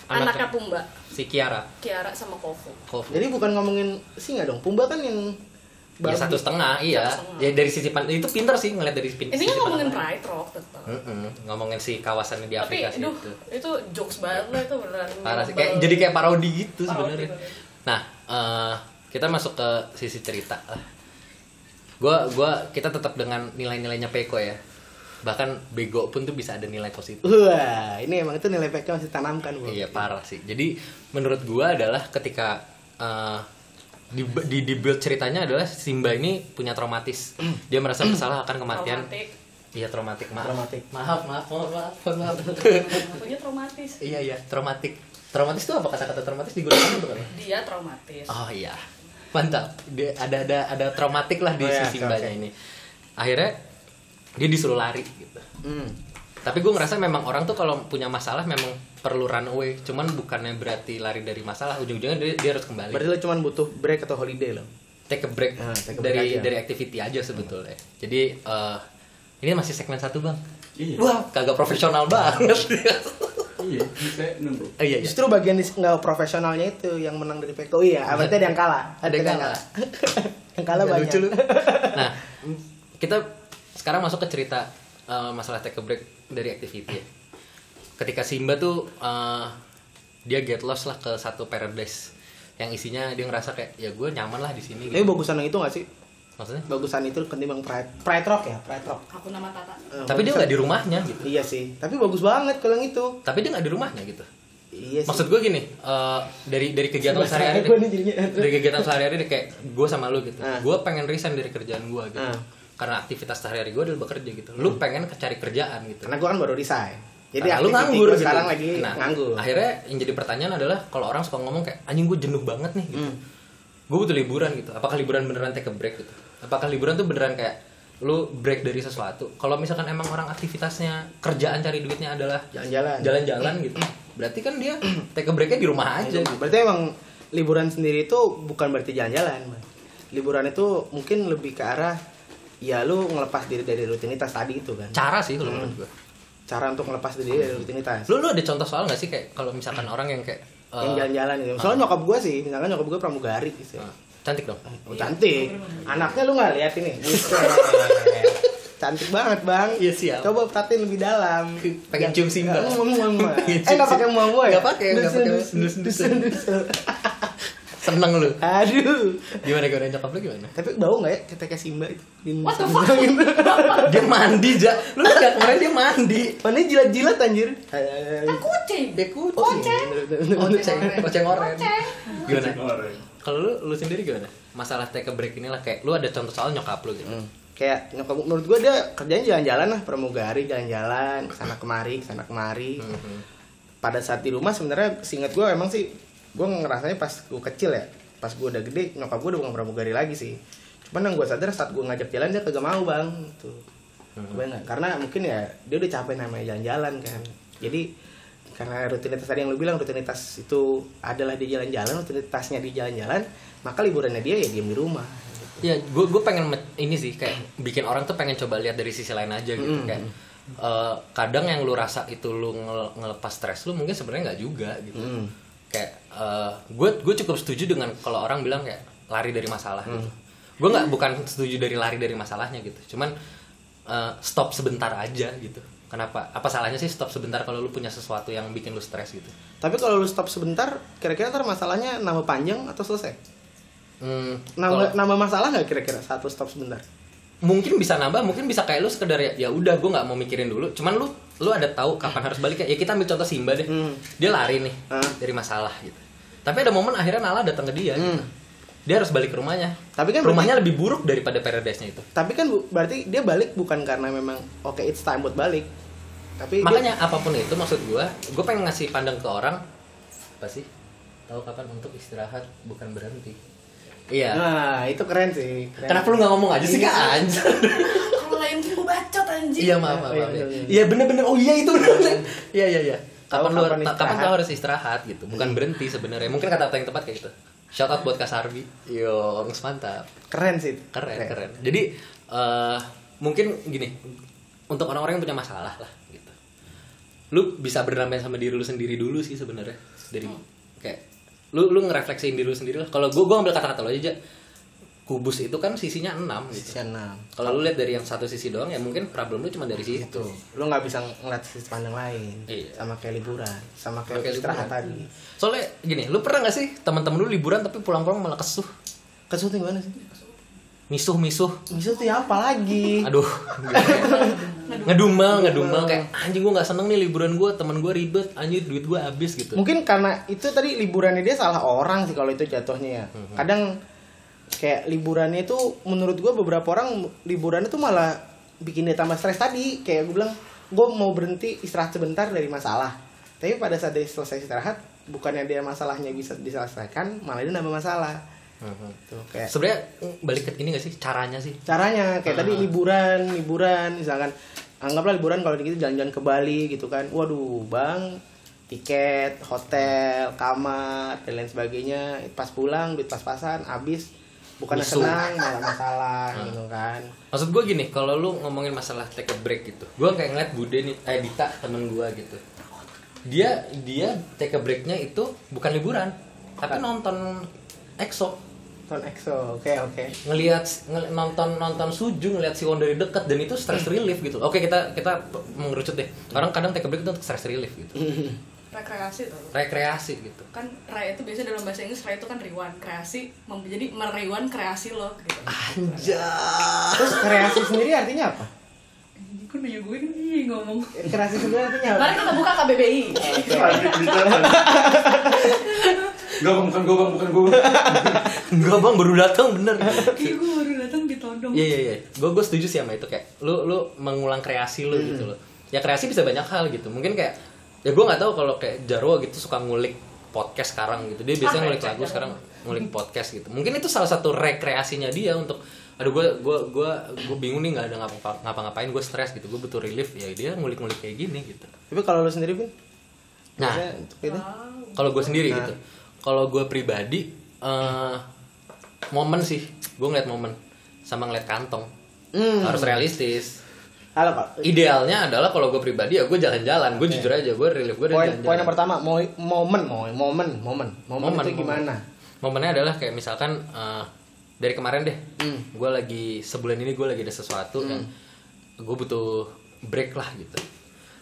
Speaker 2: Anaknya.
Speaker 3: Anaknya Pumba,
Speaker 2: Si Kiara.
Speaker 3: Kiara sama Kofu.
Speaker 2: Kofu.
Speaker 1: jadi bukan ngomongin singa dong Pumba kan yang
Speaker 2: Ya
Speaker 1: babi.
Speaker 2: satu setengah, iya.
Speaker 3: Satu setengah.
Speaker 2: Ya dari sisi pan itu pinter sih ngeliat dari sisi
Speaker 3: Intinya
Speaker 2: sisi
Speaker 3: ngomongin. Pride Rock tetap.
Speaker 2: Mm-mm, ngomongin si kawasan di
Speaker 3: Tapi
Speaker 2: Afrika sih
Speaker 3: aduh,
Speaker 2: itu.
Speaker 3: itu jokes banget lah itu beneran.
Speaker 2: Parah sih. Kayak, jadi kayak parodi gitu sebenarnya. Nah, eh, kita masuk ke sisi cerita. Gua gua kita tetap dengan nilai-nilainya Peko ya. Bahkan bego pun tuh bisa ada nilai positif.
Speaker 1: wah ini emang itu nilai PK masih tanamkan bu
Speaker 2: Iya parah sih. Jadi menurut gua adalah ketika eh, di, di, di build ceritanya adalah Simba ini punya traumatis. Dia merasa bersalah akan kematian.
Speaker 3: Traumatik.
Speaker 2: Iya traumatik maaf.
Speaker 1: Traumatik.
Speaker 2: Maaf maaf maaf maaf. maaf.
Speaker 3: Punya traumatis.
Speaker 2: iya iya traumatik. Traumatis itu apa kata-kata traumatis digunakan untuk apa?
Speaker 3: Dia traumatis.
Speaker 2: Oh iya, mantap. Dia ada ada ada traumatik lah di
Speaker 1: Oh, ya,
Speaker 2: si
Speaker 1: oke,
Speaker 2: Simbanya
Speaker 1: oke.
Speaker 2: ini. Akhirnya dia disuruh lari gitu.
Speaker 1: Hmm.
Speaker 2: Tapi gue ngerasa memang orang tuh kalau punya masalah memang perlu run away. Cuman bukannya berarti lari dari masalah. Ujung-ujungnya dia, dia harus kembali.
Speaker 1: berarti lo cuma butuh break atau holiday lo
Speaker 2: take a break
Speaker 1: Ah, take a break
Speaker 2: dari
Speaker 1: aja.
Speaker 2: dari activity aja sebetulnya. Jadi eh, ini masih segmen satu bang.
Speaker 4: Iya.
Speaker 2: Wah kagak profesional banget.
Speaker 4: Iya, ini saya nunggu.
Speaker 2: oh, iya iya.
Speaker 1: justru bagian di nggak profesionalnya itu yang menang dari PK oh iya berarti ada yang kalah
Speaker 2: Ada yang kalah.
Speaker 1: yang kalah
Speaker 2: Nggak
Speaker 1: banyak
Speaker 2: lucu lu. Nah, kita sekarang masuk ke cerita eh, masalah take a break dari activity ya. Ketika Simba tuh eh, dia get lost lah ke satu paradise yang isinya dia ngerasa kayak ya gue nyaman lah di sini
Speaker 1: Tapi
Speaker 2: gitu.
Speaker 1: bagusan yang itu gak sih?
Speaker 2: maksudnya
Speaker 1: Bagusan itu ketimbang Pride, Pride Rock ya, Pride Rock.
Speaker 3: Aku nama Tata.
Speaker 1: Eh,
Speaker 2: tapi dia nggak di rumahnya gitu
Speaker 1: Iya sih, tapi bagus banget kalau yang itu.
Speaker 2: tapi dia nggak di rumahnya gitu
Speaker 1: Iya sih.
Speaker 2: maksud gue gini eh, dari dari kegiatan sehari-hari dari kegiatan sehari-hari kayak gue sama lu gitu
Speaker 1: Ah.
Speaker 2: gue pengen resign dari kerjaan gue gitu
Speaker 1: Ah.
Speaker 2: karena aktivitas sehari-hari gue adalah bekerja gitu lu pengen cari kerjaan gitu
Speaker 1: Karena gue kan baru resign. Jadi
Speaker 2: Karena lu nganggur gitu.
Speaker 1: sekarang lagi
Speaker 2: Nah,
Speaker 1: nganggur.
Speaker 2: Akhirnya yang jadi pertanyaan adalah kalau orang suka ngomong kayak anjing gue jenuh banget nih gitu.
Speaker 1: Hmm.
Speaker 2: Gue butuh liburan gitu. Apakah liburan beneran take a break gitu? Apakah liburan tuh beneran kayak lu break dari sesuatu? Kalau misalkan emang orang aktivitasnya kerjaan cari duitnya adalah
Speaker 1: Jalan-jalan.
Speaker 2: jalan-jalan gitu. Berarti kan dia take a breaknya di rumah aja gitu.
Speaker 1: Berarti emang liburan sendiri itu bukan berarti jalan-jalan. Liburan itu mungkin lebih ke arah ya lu ngelepas diri dari rutinitas tadi itu kan.
Speaker 2: Cara sih kalau
Speaker 1: Hmm.
Speaker 2: menurut gue.
Speaker 1: Cara untuk ngelepas diri dari rutinitas.
Speaker 2: Lu lu ada contoh soal nggak sih kayak kalau misalkan orang yang kayak eh,
Speaker 1: yang jalan-jalan gitu. Soalnya nyokap gue sih, misalkan nyokap gue pramugari gitu.
Speaker 2: eh, cantik dong.
Speaker 1: Oh, cantik. Anaknya lu nggak lihat ini? Buset. cantik banget bang.
Speaker 2: Iya, siap.
Speaker 1: Coba perhatiin lebih dalam.
Speaker 2: Pengen cium Simba.
Speaker 1: Eh, Eh nggak pakai muah muah ya?
Speaker 2: Nggak pakai, nggak pakai Seneng lu.
Speaker 1: Aduh.
Speaker 2: Gimana gimana nyokap lu gimana?
Speaker 1: Tapi bau nggak ya ketika Simba itu?
Speaker 3: What the fuck?
Speaker 2: dia mandi ja lu lihat kemarin dia mandi
Speaker 1: Mana jilat-jilat anjir?
Speaker 3: Kan kucing.
Speaker 2: dia kucing
Speaker 3: Koceng.
Speaker 2: koceng koceng oren
Speaker 3: Koceng.
Speaker 2: gimana
Speaker 4: Orang.
Speaker 2: kalau lu lu sendiri gimana masalah take a break inilah kayak lu ada contoh soal nyokap lu gitu
Speaker 1: Hmm. Kayak nyokap menurut gua dia kerjanya jalan-jalan lah pramugari jalan-jalan ke sana kemari ke sana kemari.
Speaker 2: Mhm.
Speaker 1: Pada saat di rumah sebenarnya singkat gua emang sih gua ngerasanya pas gua kecil ya pas gua udah gede nyokap gua udah bukan pramugari lagi sih. Cuman yang gua sadar saat gua ngajak jalan dia kagak mau bang gitu. Bener. Karena mungkin ya dia udah capek namanya jalan-jalan kan. Jadi karena rutinitas tadi yang lu bilang rutinitas itu adalah di jalan-jalan rutinitasnya di jalan-jalan maka liburannya dia ya diem di rumah
Speaker 2: ya gue gue pengen ini sih kayak bikin orang tuh pengen coba lihat dari sisi lain aja gitu
Speaker 1: Mm.
Speaker 2: kayak eh, kadang yang lu rasa itu lu ngel- ngelepas stres lu mungkin sebenarnya nggak juga gitu
Speaker 1: Hmm.
Speaker 2: Kayak gue gue cukup setuju dengan kalau orang bilang kayak lari dari masalah gitu.
Speaker 1: Hmm.
Speaker 2: gue nggak bukan setuju dari lari dari masalahnya gitu cuman eh, stop sebentar aja gitu kenapa apa salahnya sih stop sebentar kalau lu punya sesuatu yang bikin lu stres gitu
Speaker 1: Tapi kalau lu stop sebentar, kira-kira ntar masalahnya nambah panjang atau selesai?
Speaker 2: hmm,
Speaker 1: Nambah,
Speaker 2: kalau-
Speaker 1: nambah masalah nggak kira-kira saat lu stop sebentar?
Speaker 2: mungkin bisa nambah mungkin bisa kayak lu sekedar ya ya udah gue nggak mau mikirin dulu cuman lu lu ada tahu kapan harus balik ya kita ambil contoh Simba deh
Speaker 1: Hmm.
Speaker 2: dia lari nih
Speaker 1: Ah.
Speaker 2: dari masalah gitu tapi ada momen akhirnya Nala datang ke dia gitu.
Speaker 1: Hmm.
Speaker 2: dia harus balik ke rumahnya
Speaker 1: Tapi kan
Speaker 2: rumahnya lebih buruk daripada paradise-nya itu
Speaker 1: Tapi kan bu- berarti dia balik bukan karena memang oke it's time buat balik. Tapi dia-
Speaker 2: makanya apa pun itu maksud gue gue pengen ngasih pandang ke orang apa sih tahu kapan untuk istirahat bukan berhenti iya.
Speaker 1: Nah, itu keren sih. Keren.
Speaker 2: kenapa lu nggak ngomong aja sih kak? Anjir.
Speaker 3: Kalau lain gue bacot anjing.
Speaker 2: iya maaf maaf,
Speaker 1: Oh, iya, iya, iya.
Speaker 2: iya bener-bener. Oh iya itu bener iya. Iya iya kapan lu
Speaker 1: kapan. Hmm.
Speaker 2: lu harus istirahat gitu? Bukan berhenti sebenarnya. Mungkin kata-kata yang tepat kayak gitu. Shout out buat Kak Sarbi. Yo mantap.
Speaker 1: Keren sih.
Speaker 2: keren keren. jadi eh, mungkin gini. Untuk orang-orang yang punya masalah lah gitu. Lu bisa berdamai sama diri lu sendiri dulu sih sebenarnya. Dari kayak lu lu ngerefleksiin diri lu sendiri lah kalau gue gue ambil kata-kata lo aja kubus itu kan sisinya enam gitu
Speaker 1: Sisi enam.
Speaker 2: kalau lu lihat dari yang satu sisi doang ya mungkin problem lu cuma dari situ
Speaker 1: Itu. Lu nggak bisa ngeliat sisi pandang lain.
Speaker 2: Iya.
Speaker 1: Sama kayak liburan, sama kayak
Speaker 2: Kayak
Speaker 1: istirahat
Speaker 2: liburan.
Speaker 1: tadi.
Speaker 2: soalnya gini lu pernah gak sih teman-teman lu liburan tapi pulang-pulang malah kesuh
Speaker 1: Kesutu gimana sih?
Speaker 2: Misuh misuh
Speaker 1: Bisa tuh ya apa lagi?
Speaker 2: aduh ngedumel ngedumel kayak anjing gua nggak seneng nih liburan gua temen gua ribet anjir duit gua habis gitu
Speaker 1: Mungkin karena itu tadi liburannya dia salah orang sih kalau itu jatuhnya ya.
Speaker 2: Mhm.
Speaker 1: Kadang kayak liburannya itu menurut gua beberapa orang liburannya tuh malah bikin dia tambah stres tadi. Kayak gue bilang, gue mau berhenti istirahat sebentar dari masalah. Tapi pada saat dia selesai istirahat, bukannya dia masalahnya bisa diselesaikan, malah dia nambah masalah. Tuh, kayak
Speaker 2: sebenarnya balik ke ini gak sih? Caranya sih.
Speaker 1: Caranya kayak tadi
Speaker 2: Ah.
Speaker 1: liburan liburan misalkan. Anggaplah liburan kalau gitu jalan-jalan ke Bali gitu kan. Waduh bang tiket hotel kamar dan lain sebagainya. Pas pulang duit pas-pasan habis. Bukan senang malah masalah
Speaker 2: Ah.
Speaker 1: gitu kan.
Speaker 2: Maksud gua gini kalau lu ngomongin masalah take a break gitu gua kayak ngeliat Bude nih eh Dita temen gua gitu. Dia dia take a breaknya itu bukan liburan tapi nonton EXO
Speaker 1: Nonton EXO. Oke, oke.
Speaker 2: ngelihat ngel- nonton nonton Suju ngelihat Siwon dari dekat dan itu stress relief gitu. Oke kita kita mengerucut deh. Orang kadang take a break itu untuk stress relief gitu.
Speaker 3: rekreasi tuh
Speaker 2: Rekreasi gitu.
Speaker 3: kan re itu biasanya dalam bahasa Inggris re itu kan rewind kreasi mem- jadi merewind kreasi lo gitu
Speaker 2: Anjay.
Speaker 1: Terus kreasi sendiri artinya apa?
Speaker 3: Kok nanya gue nih ngomong
Speaker 1: Kreasi sendiri artinya apa?
Speaker 3: mari kita buka KBBI
Speaker 4: Enggak bang, bukan gue bang, bukan gue.
Speaker 2: Enggak bang baru datang bener.
Speaker 3: Ih, gue baru datang ditodong
Speaker 2: Iya iya iya. Gue gue setuju sih sama itu kayak lu lu mengulang kreasi lu gitu loh. Ya kreasi bisa banyak hal gitu. Mungkin kayak ya gue nggak tahu kalau kayak Jarwo gitu suka ngulik podcast sekarang gitu. Dia biasanya
Speaker 3: Ah,
Speaker 2: ngulik lagu sekarang ngulik podcast gitu. Mungkin itu salah satu rekreasinya dia untuk aduh gue gue gue gue bingung nih nggak ada ngapa ngapa-ngapain gue stres gitu gue butuh relief ya dia ngulik-ngulik kayak gini gitu
Speaker 1: Tapi kalau lu sendiri, Vin?
Speaker 2: nah
Speaker 1: Biasanya untuk itu?
Speaker 2: kalau gue sendiri
Speaker 1: Nah.
Speaker 2: gitu kalau gue pribadi eh momen sih gue ngeliat momen sama ngeliat kantong
Speaker 1: Hmm.
Speaker 2: harus realistis
Speaker 1: Halo, Pak.
Speaker 2: idealnya adalah kalau gue pribadi ya gue jalan-jalan gue jujur aja gue relief gue
Speaker 1: Poin
Speaker 2: dari
Speaker 1: poin yang
Speaker 2: jalan-jalan
Speaker 1: pertama, momen, momen, momen, momen,
Speaker 2: Momen,
Speaker 1: itu gimana?
Speaker 2: momennya adalah kayak misalkan eh, dari kemarin deh
Speaker 1: Hmm.
Speaker 2: gue lagi sebulan ini gue lagi ada sesuatu yang gue butuh break lah gitu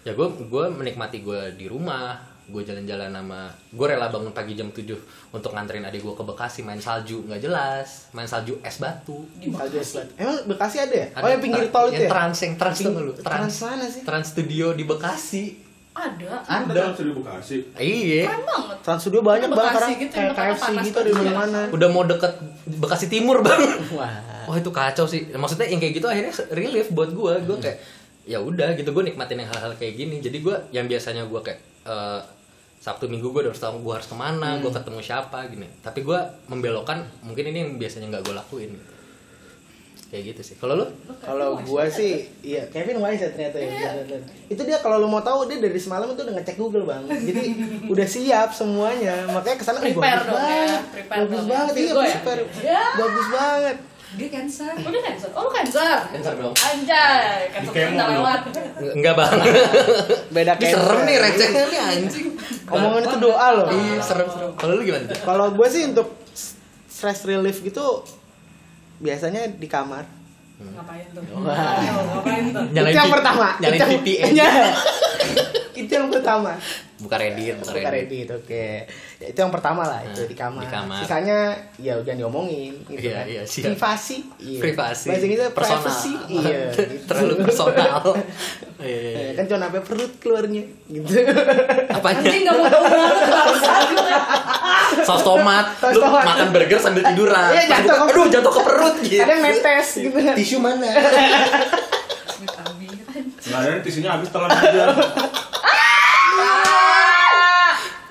Speaker 2: ya gue gue menikmati gue di rumah gue jalan-jalan sama gue rela bangun pagi jam 7 untuk nganterin adik gue ke Bekasi main salju nggak jelas main salju es batu
Speaker 1: Salju es batu. Emang Bekasi ada ya?
Speaker 2: Ada
Speaker 1: oh, yang pinggir tol itu
Speaker 2: yang
Speaker 1: ya?
Speaker 2: trans yang trans tuh lu
Speaker 1: Trans mana sih?
Speaker 2: trans studio di Bekasi
Speaker 3: ada
Speaker 4: Ada dalam studio Bekasi.
Speaker 2: iya
Speaker 3: keren banget
Speaker 1: Trans Studio banyak banget
Speaker 3: Bekasi
Speaker 1: sekarang
Speaker 3: gitu,
Speaker 1: kayak KFC gitu ada di mana-mana.
Speaker 2: udah mau deket Bekasi Timur bang
Speaker 1: Wah.
Speaker 2: Wah itu kacau sih. Maksudnya yang kayak gitu akhirnya relief buat gue. Gue kayak ya udah gitu gue nikmatin yang hal-hal kayak gini. Jadi gue yang biasanya gue kayak eh, Sabtu Minggu gue harus tahu gue harus ke mana, gue ketemu siapa gini. Tapi gue membelokkan mungkin ini yang biasanya nggak gue lakuin. Gitu. Kayak gitu sih. Kalau lu?
Speaker 1: Kalau gua sih, iya Kevin wise ya ternyata ya. bener-bener. Itu dia kalau lu mau tahu dia dari semalam itu udah ngecek Google bang. Jadi udah siap semuanya. Makanya ke sana "Ih,
Speaker 3: Prepare
Speaker 1: bagus
Speaker 3: ya,
Speaker 1: banget,
Speaker 3: prepare
Speaker 1: bagus
Speaker 3: ya.
Speaker 1: banget, iya
Speaker 3: ya?
Speaker 1: prepare, bagus banget.
Speaker 3: dia cancer oh dia cancer oh lu cancer
Speaker 2: Cancer dong.
Speaker 3: anjay cancer
Speaker 4: dong.
Speaker 3: lewat
Speaker 2: Enggak bang.
Speaker 1: Beda
Speaker 2: Ini serem nih recehnya nih anjing.
Speaker 1: Omongan itu doa loh.
Speaker 2: Iya serem serem. Kalau lu gimana?
Speaker 1: Kalau gue sih untuk stress relief gitu biasanya di kamar.
Speaker 3: ngapain tuh. Ayo, ngapain tuh
Speaker 2: Nyalain
Speaker 1: itu yang pertama.
Speaker 2: nyalain VPN.
Speaker 1: Itu yang pertama.
Speaker 2: Buka Reddit, buka
Speaker 1: Buka
Speaker 2: Reddit.
Speaker 1: Reddit, oke. Ya, itu yang pertama lah, itu
Speaker 2: Nah,
Speaker 1: di kamar.
Speaker 2: di kamar.
Speaker 1: Sisanya ya udah diomongin gitu
Speaker 2: Iya,
Speaker 1: kan.
Speaker 2: iya, siap.
Speaker 1: Privasi. Iya.
Speaker 2: Privasi.
Speaker 1: Bahasa Inggrisnya
Speaker 2: Personal.
Speaker 1: privacy. Iya. gitu.
Speaker 2: Terlalu personal. Iya, iya, iya.
Speaker 1: Eh, kan cuma sampai perut keluarnya gitu.
Speaker 2: Apanya?
Speaker 3: anjing nggak mau tahu banget
Speaker 2: saus tomat,
Speaker 1: Saus
Speaker 2: lu
Speaker 1: tomat.
Speaker 2: makan burger sambil tiduran.
Speaker 1: Iya, jatuh
Speaker 2: buka,
Speaker 1: ke-
Speaker 2: aduh jatuh ke perut gitu.
Speaker 1: Ada yang netes gitu kan.
Speaker 2: Tisu mana?
Speaker 4: Nggak ada tisunya habis telan aja.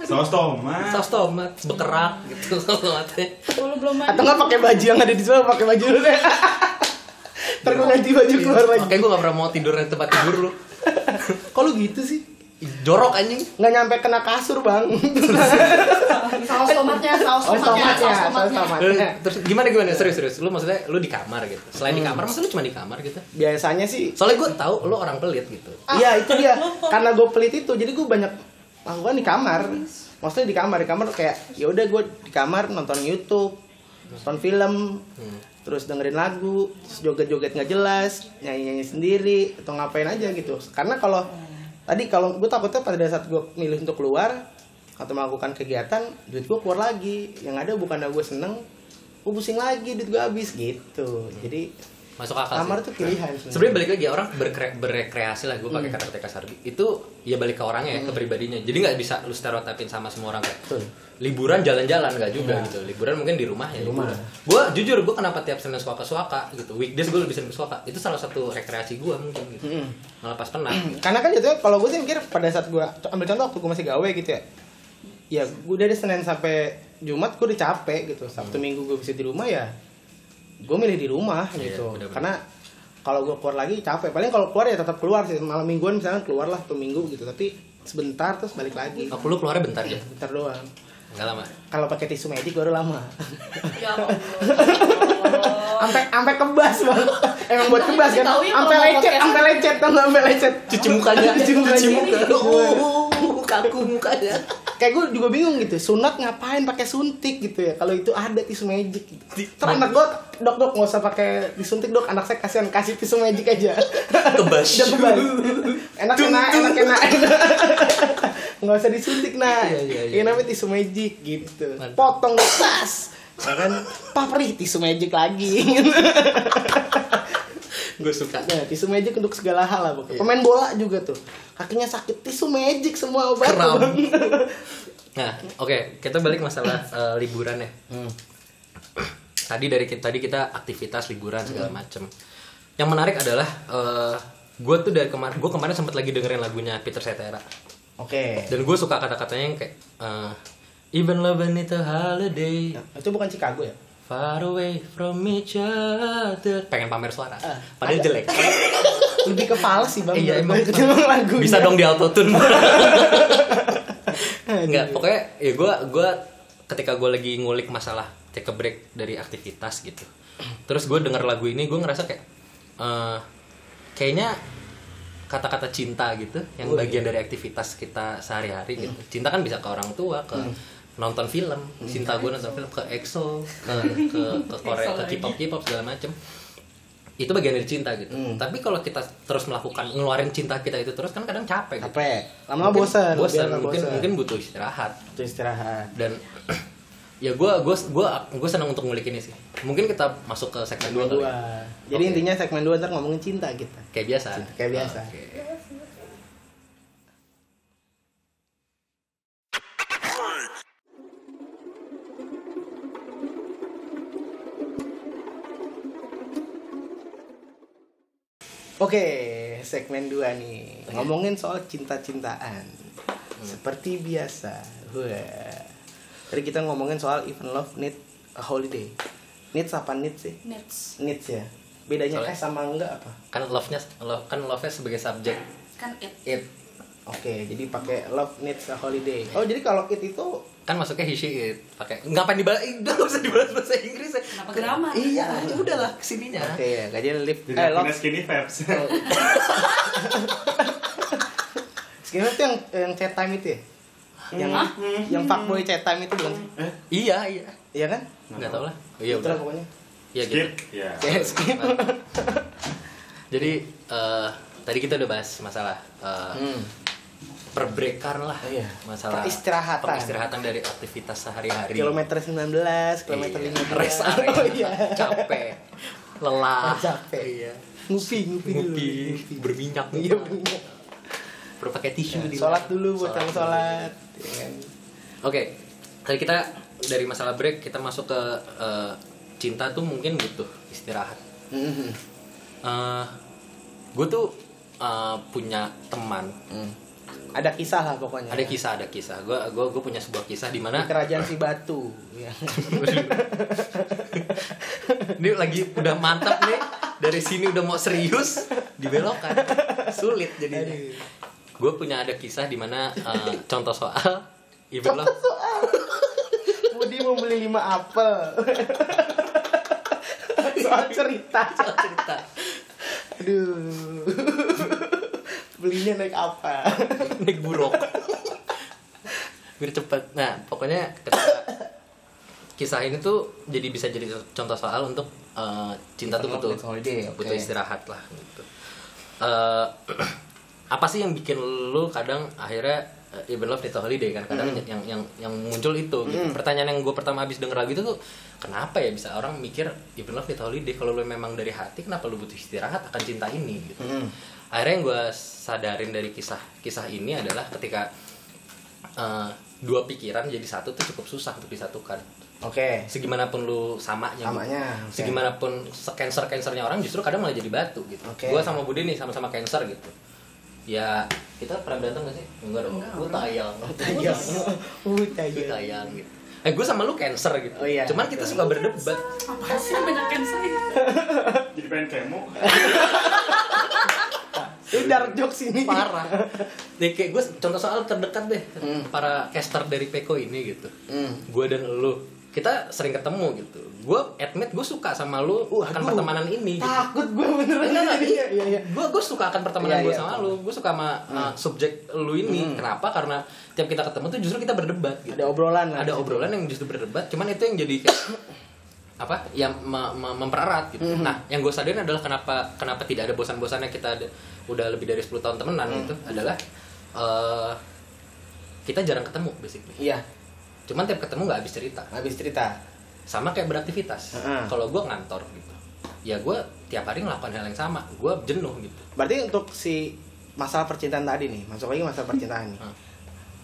Speaker 4: Saus tomat.
Speaker 2: saus tomat, bekerak gitu saus tomatnya.
Speaker 3: lu belum mandi
Speaker 1: Atau nggak pakai baju yang ada di sana, pakai baju dulu deh. Ntar gue ganti baju keluar lagi.
Speaker 2: Makanya gue gak pernah mau tidur di tempat tidur lu.
Speaker 1: Kalau gitu sih?
Speaker 2: Jorok anjing.
Speaker 1: Nggak nyampe kena kasur bang.
Speaker 3: saus tomatnya saus
Speaker 1: Oh,
Speaker 3: tomatnya
Speaker 1: tomatnya,
Speaker 3: saus tomatnya
Speaker 1: tomat.
Speaker 2: Eh, Terus gimana gimana serius serius. Lu maksudnya lu di kamar gitu. Selain di kamar, masa lu cuma di kamar gitu?
Speaker 1: Biasanya sih
Speaker 2: Soalnya gue tahu lu orang pelit gitu.
Speaker 1: Iya itu dia karena gue pelit itu jadi gue banyak lakukan di kamar. Maksudnya di kamar di kamar kayak ya udah gue di kamar nonton YouTube nonton film terus dengerin lagu terus joget-joget nggak jelas nyanyi-nyanyi sendiri atau ngapain aja gitu. Karena kalau tadi kalau gue takutnya pada saat gue milih untuk keluar atau melakukan kegiatan duit gue keluar lagi. Yang ada bukan gue seneng gue pusing lagi duit gue habis gitu. Jadi
Speaker 2: Masuk akal
Speaker 1: kamar
Speaker 2: sih.
Speaker 1: tuh pilihan
Speaker 2: Sebenarnya. Balik lagi ya orang berkre- berekreasi lah. Gue pakai
Speaker 1: Hmm.
Speaker 2: kata-kata kasar itu ya balik ke orangnya ya, ke pribadinya. Jadi nggak bisa lu stereotipin sama semua orang kayak
Speaker 1: Betul.
Speaker 2: liburan jalan-jalan. Nggak juga
Speaker 1: Iya.
Speaker 2: gitu. Liburan mungkin di rumah ya
Speaker 1: Di rumah.
Speaker 2: gue jujur gue kenapa tiap senin suaka suaka gitu. Weekdays gue lebih sering ke suaka. Itu salah satu rekreasi gue mungkin gitu.
Speaker 1: Mm-mm.
Speaker 2: ngelepas penat
Speaker 1: karena kan jatuhnya kalau gue sih mikir pada saat gue ambil contoh waktu gue masih gawe gitu ya. Ya gue dari senin sampai jumat gue udah capek gitu. Sabtu minggu gue bisa di rumah ya gue milih di rumah.
Speaker 2: Iya,
Speaker 1: gitu.
Speaker 2: bener-bener.
Speaker 1: karena kalau gue keluar lagi capek. Paling kalau keluar ya tetap keluar sih. Malam mingguan misalnya keluar lah tuh minggu gitu. Tapi sebentar terus balik lagi.
Speaker 2: Aku lu keluarnya bentar ya?
Speaker 1: Bentar doang.
Speaker 2: Nggak lama.
Speaker 1: Kalau pakai tisu medik baru lama.
Speaker 3: Ya Allah.
Speaker 1: Sampai sampai kebas bang. Emang buat kebas kan?
Speaker 3: Diketahui
Speaker 1: sampai lecet sampai lecet sampai lecet.
Speaker 2: Cuci mukanya.
Speaker 1: Cuci mukanya.
Speaker 2: muka. Oh kaku mukanya
Speaker 1: kayak gue juga bingung gitu sunat ngapain pakai suntik gitu ya? Kalau itu ada tisu magic gitu. Terus anak gue dok dok nggak usah pakai disuntik dok. Anak saya kasihan kasih tisu magic aja.
Speaker 2: Kebas
Speaker 1: enak enak enak enak. Nggak usah disuntik nah
Speaker 2: Iya, iya, iya.
Speaker 1: ini namanya tisu magic gitu.
Speaker 2: Mantap.
Speaker 1: potong tas kan papri tisu magic lagi
Speaker 2: gue suka
Speaker 1: Nah, tisu magic untuk segala hal lah pokoknya. Pemain bola juga tuh. Kakinya sakit, tisu magic semua obat.
Speaker 2: Nah oke kita balik masalah eh, liburan ya
Speaker 1: Hmm.
Speaker 2: tadi dari kita tadi kita aktivitas liburan segala macem yang menarik adalah gue tuh dari kemarin gue kemarin sempat lagi dengerin lagunya Peter Cetera
Speaker 1: Oke.
Speaker 2: dan gue suka kata-katanya yang kayak eh, even love need a holiday
Speaker 1: Nah, itu bukan Chicago ya?
Speaker 2: Far away from each other pengen pamer suara
Speaker 1: Ah,
Speaker 2: padahal
Speaker 1: ada.
Speaker 2: jelek
Speaker 1: Lebih ke fals sih, Bang.
Speaker 2: iya emang
Speaker 1: Ketimbang lagu.
Speaker 2: bisa dong di autotune Enggak, pokoknya ya gue gua ketika gue lagi ngulik masalah take a break dari aktivitas gitu. Terus gue denger lagu ini gue ngerasa kayak eh, kayaknya kata-kata cinta gitu yang
Speaker 1: Oh,
Speaker 2: bagian dari aktivitas kita sehari-hari gitu. Cinta kan bisa ke orang tua, ke nonton film, cinta gue nonton film ke EXO, ke ke ke Korea, ke K-pop K-pop segala macem itu bagian dari cinta gitu.
Speaker 1: Hmm.
Speaker 2: Tapi kalau kita terus melakukan ngeluarin cinta kita itu terus kan kadang capek gitu.
Speaker 1: Capek. Lama bosan.
Speaker 2: bosan mungkin
Speaker 1: bosan.
Speaker 2: mungkin butuh istirahat
Speaker 1: Itu istirahat.
Speaker 2: dan ya gue gue gue gue senang untuk ngulik ini sih mungkin kita masuk ke segmen dua kali
Speaker 1: Dua. Jadi
Speaker 2: Oke.
Speaker 1: intinya segmen 2 ntar ngomongin cinta kita.
Speaker 2: kayak biasa
Speaker 1: Cinta, kayak biasa.
Speaker 2: Oke.
Speaker 1: Oke, segmen 2 nih. Ngomongin soal cinta-cintaan. Seperti biasa. Wah. Tadi kita ngomongin soal even love need a holiday. Needs apa needs sih?
Speaker 3: Nets
Speaker 1: Needs ya. Bedanya
Speaker 2: Soalnya-
Speaker 1: eh sama enggak apa?
Speaker 2: kan love nya love kan love nya sebagai subjek
Speaker 3: kan it
Speaker 2: it
Speaker 1: Oke, jadi pakai love needs a holiday. Oh, jadi kalau it itu
Speaker 2: kan masuknya he she it pakai ngapain dibahas eh, udah nggak usah dibahas bahasa Inggris ya
Speaker 3: Kenapa grammar?
Speaker 2: iya ya udahlah ke sininya
Speaker 1: oke ya, gak jadi live
Speaker 4: Jadi
Speaker 1: eh love
Speaker 4: skinny vibes.
Speaker 1: Sekarang itu yang yang chat time itu ya? Yang yang fuckboy chat time itu bukan sih?
Speaker 2: iya iya
Speaker 1: Iya kan?
Speaker 2: nggak tahu lah oh, iya
Speaker 1: Itu
Speaker 2: udah
Speaker 1: lah pokoknya.
Speaker 2: iya
Speaker 4: Skip.
Speaker 2: gitu
Speaker 4: Ya.
Speaker 1: Kayak skip.
Speaker 2: jadi eh, tadi kita udah bahas masalah eh,
Speaker 1: Hmm.
Speaker 2: Perbreakan lah
Speaker 1: Iya.
Speaker 2: masalah
Speaker 1: Peristirahatan.
Speaker 2: peristirahatan dari aktivitas sehari-hari
Speaker 1: Kilometer 19, kilometer
Speaker 2: Iya,
Speaker 1: 15.
Speaker 2: rest area
Speaker 1: Oh iya.
Speaker 2: capek lelah
Speaker 1: Oh, capek.
Speaker 2: iya
Speaker 1: Ngupi, ngupi dulu.
Speaker 2: ngopi berminyak
Speaker 1: Iya bener.
Speaker 2: perlu pakai tisu di
Speaker 1: Sholat dulu buat
Speaker 2: Sholat dulu.
Speaker 1: sholat. ya kan?
Speaker 2: Oke, tadi kita dari masalah break kita masuk ke eh, cinta tuh mungkin butuh istirahat.
Speaker 1: Mhm.
Speaker 2: gue tuh eh, punya teman,
Speaker 1: Hmm. Ada kisah lah pokoknya.
Speaker 2: ada kisah ada kisah. Gue gue gue punya sebuah kisah di mana
Speaker 1: kerajaan si batu. Ya.
Speaker 2: ini lagi udah mantap nih dari sini udah mau serius dibelokkan sulit jadinya.
Speaker 1: Aduh.
Speaker 2: Gue punya ada kisah di mana eh, contoh soal even lo
Speaker 1: Budi mau beli 5 apel. Soal cerita.
Speaker 2: soal cerita
Speaker 1: Aduh. Belinya naik apa?
Speaker 2: naik buruk biar cepet nah pokoknya ketika kisah ini tuh jadi bisa jadi contoh soal untuk eh, cinta tuh butuh
Speaker 1: holiday,
Speaker 2: butuh
Speaker 1: oke.
Speaker 2: istirahat lah gitu Eh, apa sih yang bikin lu kadang akhirnya eh, even love a holiday kan kadang yang yang yang muncul itu gitu. pertanyaan yang gue pertama habis denger lagi itu tuh kenapa ya bisa orang mikir even love a holiday kalau lu memang dari hati kenapa lu butuh istirahat akan cinta ini gitu
Speaker 1: Mm.
Speaker 2: Akhirnya yang gue sadarin dari kisah kisah ini adalah ketika eh, dua pikiran jadi satu tuh cukup susah untuk disatukan
Speaker 1: Oke.
Speaker 2: segimanapun lu samanya
Speaker 1: Samanya, oke.
Speaker 2: segimanapun cancer cancernya orang justru kadang malah jadi batu gitu
Speaker 1: Oke.
Speaker 2: gue sama Budi nih sama-sama cancer gitu ya kita pernah berantem gak sih enggak dong gue tayang
Speaker 1: Iya. Uh,
Speaker 2: gue
Speaker 1: tayang.
Speaker 2: tayang gitu eh gue sama lu cancer gitu
Speaker 1: Oh, iya.
Speaker 2: cuman kita suka berdebat
Speaker 3: apa sih banyak cancer?
Speaker 4: Jadi pengen kemo.
Speaker 1: Itu dark jokes ini.
Speaker 2: parah. Nih kayak gue contoh soal terdekat deh
Speaker 1: Hmm.
Speaker 2: para caster dari Peko ini gitu.
Speaker 1: Hmm.
Speaker 2: gue dan lu. Kita sering ketemu gitu. Gue admit gue suka sama lu
Speaker 1: Uh,
Speaker 2: akan
Speaker 1: aduh.
Speaker 2: pertemanan ini gitu.
Speaker 1: takut gue beneran.
Speaker 2: Enggak,
Speaker 1: iya iya
Speaker 2: gue gue suka akan pertemanan
Speaker 1: Iya,
Speaker 2: gue
Speaker 1: iya.
Speaker 2: sama lu. Gue suka sama uh, subjek lu ini. Kenapa? Karena tiap kita ketemu tuh justru kita berdebat gitu.
Speaker 1: Ada obrolan lah.
Speaker 2: Ada obrolan yang justru berdebat. Cuman itu yang jadi kayak apa yang me- me- mempererat gitu.
Speaker 1: Mhm.
Speaker 2: nah yang gue sadarin adalah kenapa kenapa tidak ada bosan-bosannya kita ada, udah lebih dari 10 tahun temenan
Speaker 1: Mhm.
Speaker 2: gitu adalah eh, kita jarang ketemu basically.
Speaker 1: Iya.
Speaker 2: Cuman tiap ketemu nggak habis cerita.
Speaker 1: Habis cerita.
Speaker 2: Sama kayak beraktivitas.
Speaker 1: Heeh.
Speaker 2: kalau gue ngantor gitu ya gue tiap hari ngelakukan hal yang sama. Gue jenuh gitu.
Speaker 1: Berarti untuk si masalah percintaan tadi nih masuk lagi masalah percintaan nih.
Speaker 2: Hmm.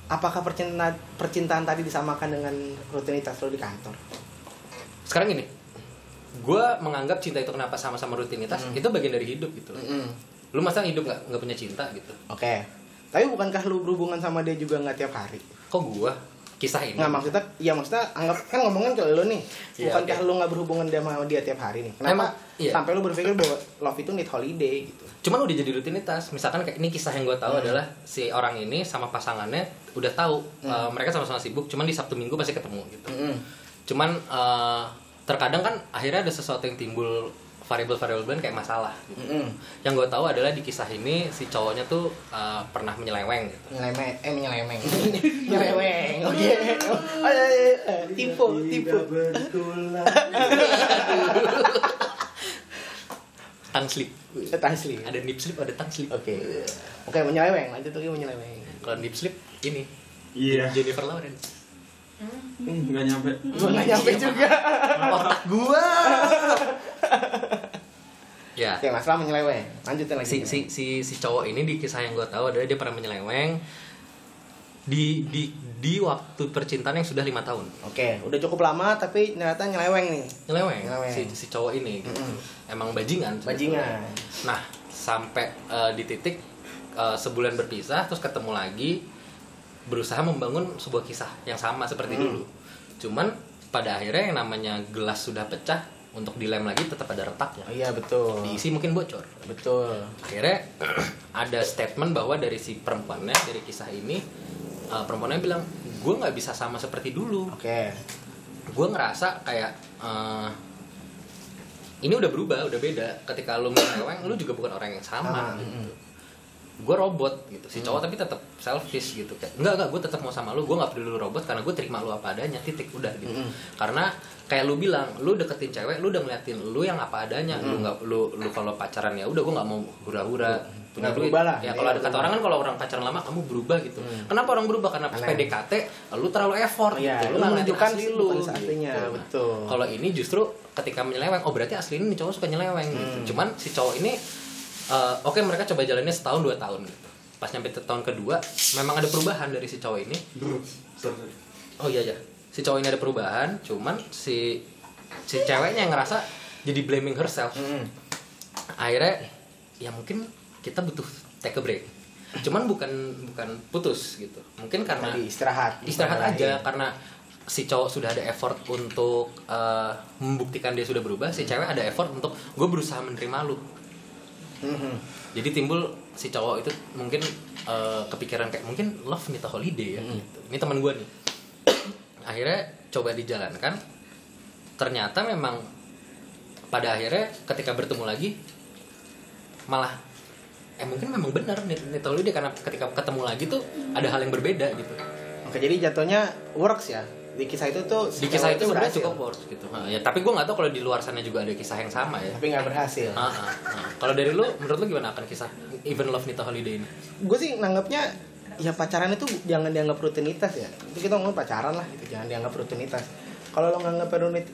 Speaker 1: apakah percintaan percintaan tadi disamakan dengan rutinitas lo di kantor
Speaker 2: sekarang gini gue menganggap cinta itu kenapa sama-sama rutinitas
Speaker 1: Hmm.
Speaker 2: itu bagian dari hidup gitu
Speaker 1: Mm-mm.
Speaker 2: lu masa hidup nggak nggak punya cinta gitu
Speaker 1: oke tapi bukankah lu berhubungan sama dia juga nggak tiap hari
Speaker 2: kok gue kisah ini
Speaker 1: nggak maksudnya ya maksudnya anggap kan ngomongin ke lu nih
Speaker 2: Iya,
Speaker 1: bukankah
Speaker 2: oke.
Speaker 1: lu nggak berhubungan dia sama dia tiap hari nih kenapa
Speaker 2: Emang, iya.
Speaker 1: sampai lu berpikir bahwa love itu need holiday gitu
Speaker 2: cuman udah jadi rutinitas misalkan kayak ini kisah yang gue tahu
Speaker 1: Hmm.
Speaker 2: adalah si orang ini sama pasangannya udah tahu
Speaker 1: Hmm.
Speaker 2: uh, mereka sama-sama sibuk cuman di sabtu minggu pasti ketemu gitu
Speaker 1: Mm-mm.
Speaker 2: Cuman uh, terkadang kan akhirnya ada sesuatu yang timbul variabel-variabel lain kayak masalah gitu.
Speaker 1: Mm-mm.
Speaker 2: yang gue tahu adalah di kisah ini si cowoknya tuh uh, pernah menyeleweng gitu.
Speaker 1: Nyelemeng, eh menyelemeng Nyeleweng, oke Oh, iya, iya, iya. Tipe, tipe
Speaker 2: tongue slip.
Speaker 1: Asli
Speaker 2: ada nip slip ada tongue slip.
Speaker 1: Oke. Oke, menyeleweng, lanjut lagi menyeleweng.
Speaker 2: Kalau nip slip ini.
Speaker 4: Iya.
Speaker 2: Jennifer Lawrence
Speaker 4: Hmm, nggak nyampe.
Speaker 1: Gue gak nyampe juga.
Speaker 2: otak gua. Ya.
Speaker 1: Oke, masalah menyeleweng. Lanjutin lagi.
Speaker 2: Si si si si cowok ini di kisah yang gue tahu adalah dia pernah menyeleweng di di di waktu percintaan yang sudah lima tahun.
Speaker 1: Oke, udah cukup lama tapi ternyata nyeleweng nih.
Speaker 2: Nyeleweng,
Speaker 1: Nyeleweng.
Speaker 2: si si cowok ini gitu. emang bajingan
Speaker 1: Bajingan.
Speaker 2: Nah sampai eh, di titik eh, sebulan berpisah terus ketemu lagi berusaha membangun sebuah kisah yang sama seperti
Speaker 1: Hmm.
Speaker 2: dulu. Cuman pada akhirnya yang namanya gelas sudah pecah untuk dilem lagi tetap ada retaknya.
Speaker 1: Oh iya, betul.
Speaker 2: Diisi mungkin bocor.
Speaker 1: Betul.
Speaker 2: Akhirnya ada statement bahwa dari si perempuannya dari kisah ini uh, perempuannya bilang gue nggak bisa sama seperti dulu.
Speaker 1: Oke.
Speaker 2: Gue ngerasa kayak uh, ini udah berubah udah beda. Ketika lu menyeleweng lu juga bukan orang yang sama
Speaker 1: Sama,
Speaker 2: gitu. Gue robot gitu si cowok tapi tetap selfish gitu kayak enggak enggak gue tetap mau sama lu gue nggak peduli lu robot karena gue terima lu apa adanya titik udah gitu
Speaker 1: Mm-mm.
Speaker 2: karena kayak lu bilang lu deketin cewek lu udah ngeliatin lu yang apa adanya lu nggak lu lu kalau pacaran ya udah gue nggak mau hura-hura punya duit
Speaker 1: lah.
Speaker 2: ya
Speaker 1: Iya,
Speaker 2: kalau ada kata orang kan kalau orang pacaran lama kamu berubah gitu kenapa orang berubah karena pas PDKT lu terlalu effort
Speaker 1: iya,
Speaker 2: gitu
Speaker 1: lu
Speaker 2: nggak
Speaker 1: menunjukkan
Speaker 2: asli lu
Speaker 1: aslinya,
Speaker 2: gitu.
Speaker 1: betul.
Speaker 2: kalau ini justru ketika menyeleweng oh berarti asli ini cowok suka nyeleweng
Speaker 1: Hmm.
Speaker 2: gitu. cuman si cowok ini eh, oke mereka coba jalannya setahun dua tahun gitu. Pas nyampe tahun kedua memang ada perubahan dari si cowok ini. Oh iya ya si cowok ini ada perubahan cuman si si ceweknya yang ngerasa jadi blaming herself. Akhirnya ya mungkin kita butuh take a break. Cuman bukan bukan putus gitu. Mungkin karena
Speaker 1: Tadi istirahat.
Speaker 2: istirahat aja karena si cowok sudah ada effort untuk eh, membuktikan dia sudah berubah si cewek ada effort untuk gue berusaha menerima lu
Speaker 1: Mhm.
Speaker 2: jadi timbul si cowok itu mungkin eh, kepikiran kayak mungkin love need a holiday ya gitu. ini teman gue nih akhirnya coba dijalankan ternyata memang pada akhirnya ketika bertemu lagi malah eh mungkin memang benar a holiday karena ketika ketemu lagi tuh ada hal yang berbeda gitu
Speaker 1: Oke, jadi jatuhnya works ya. Di kisah itu tuh
Speaker 2: di kisah itu sebenarnya cukup works gitu Nah, ya tapi gue nggak tahu kalau di luar sana juga ada kisah yang sama ya
Speaker 1: Tapi nggak berhasil.
Speaker 2: Ah, ah, ah. kalau dari lu menurut lu gimana akan kisah even love need a holiday ini
Speaker 1: Gue sih nanggapnya ya pacaran itu jangan dianggap rutinitas ya. Itu kita ngomong pacaran lah gitu, jangan dianggap rutinitas. Kalau lo nganggap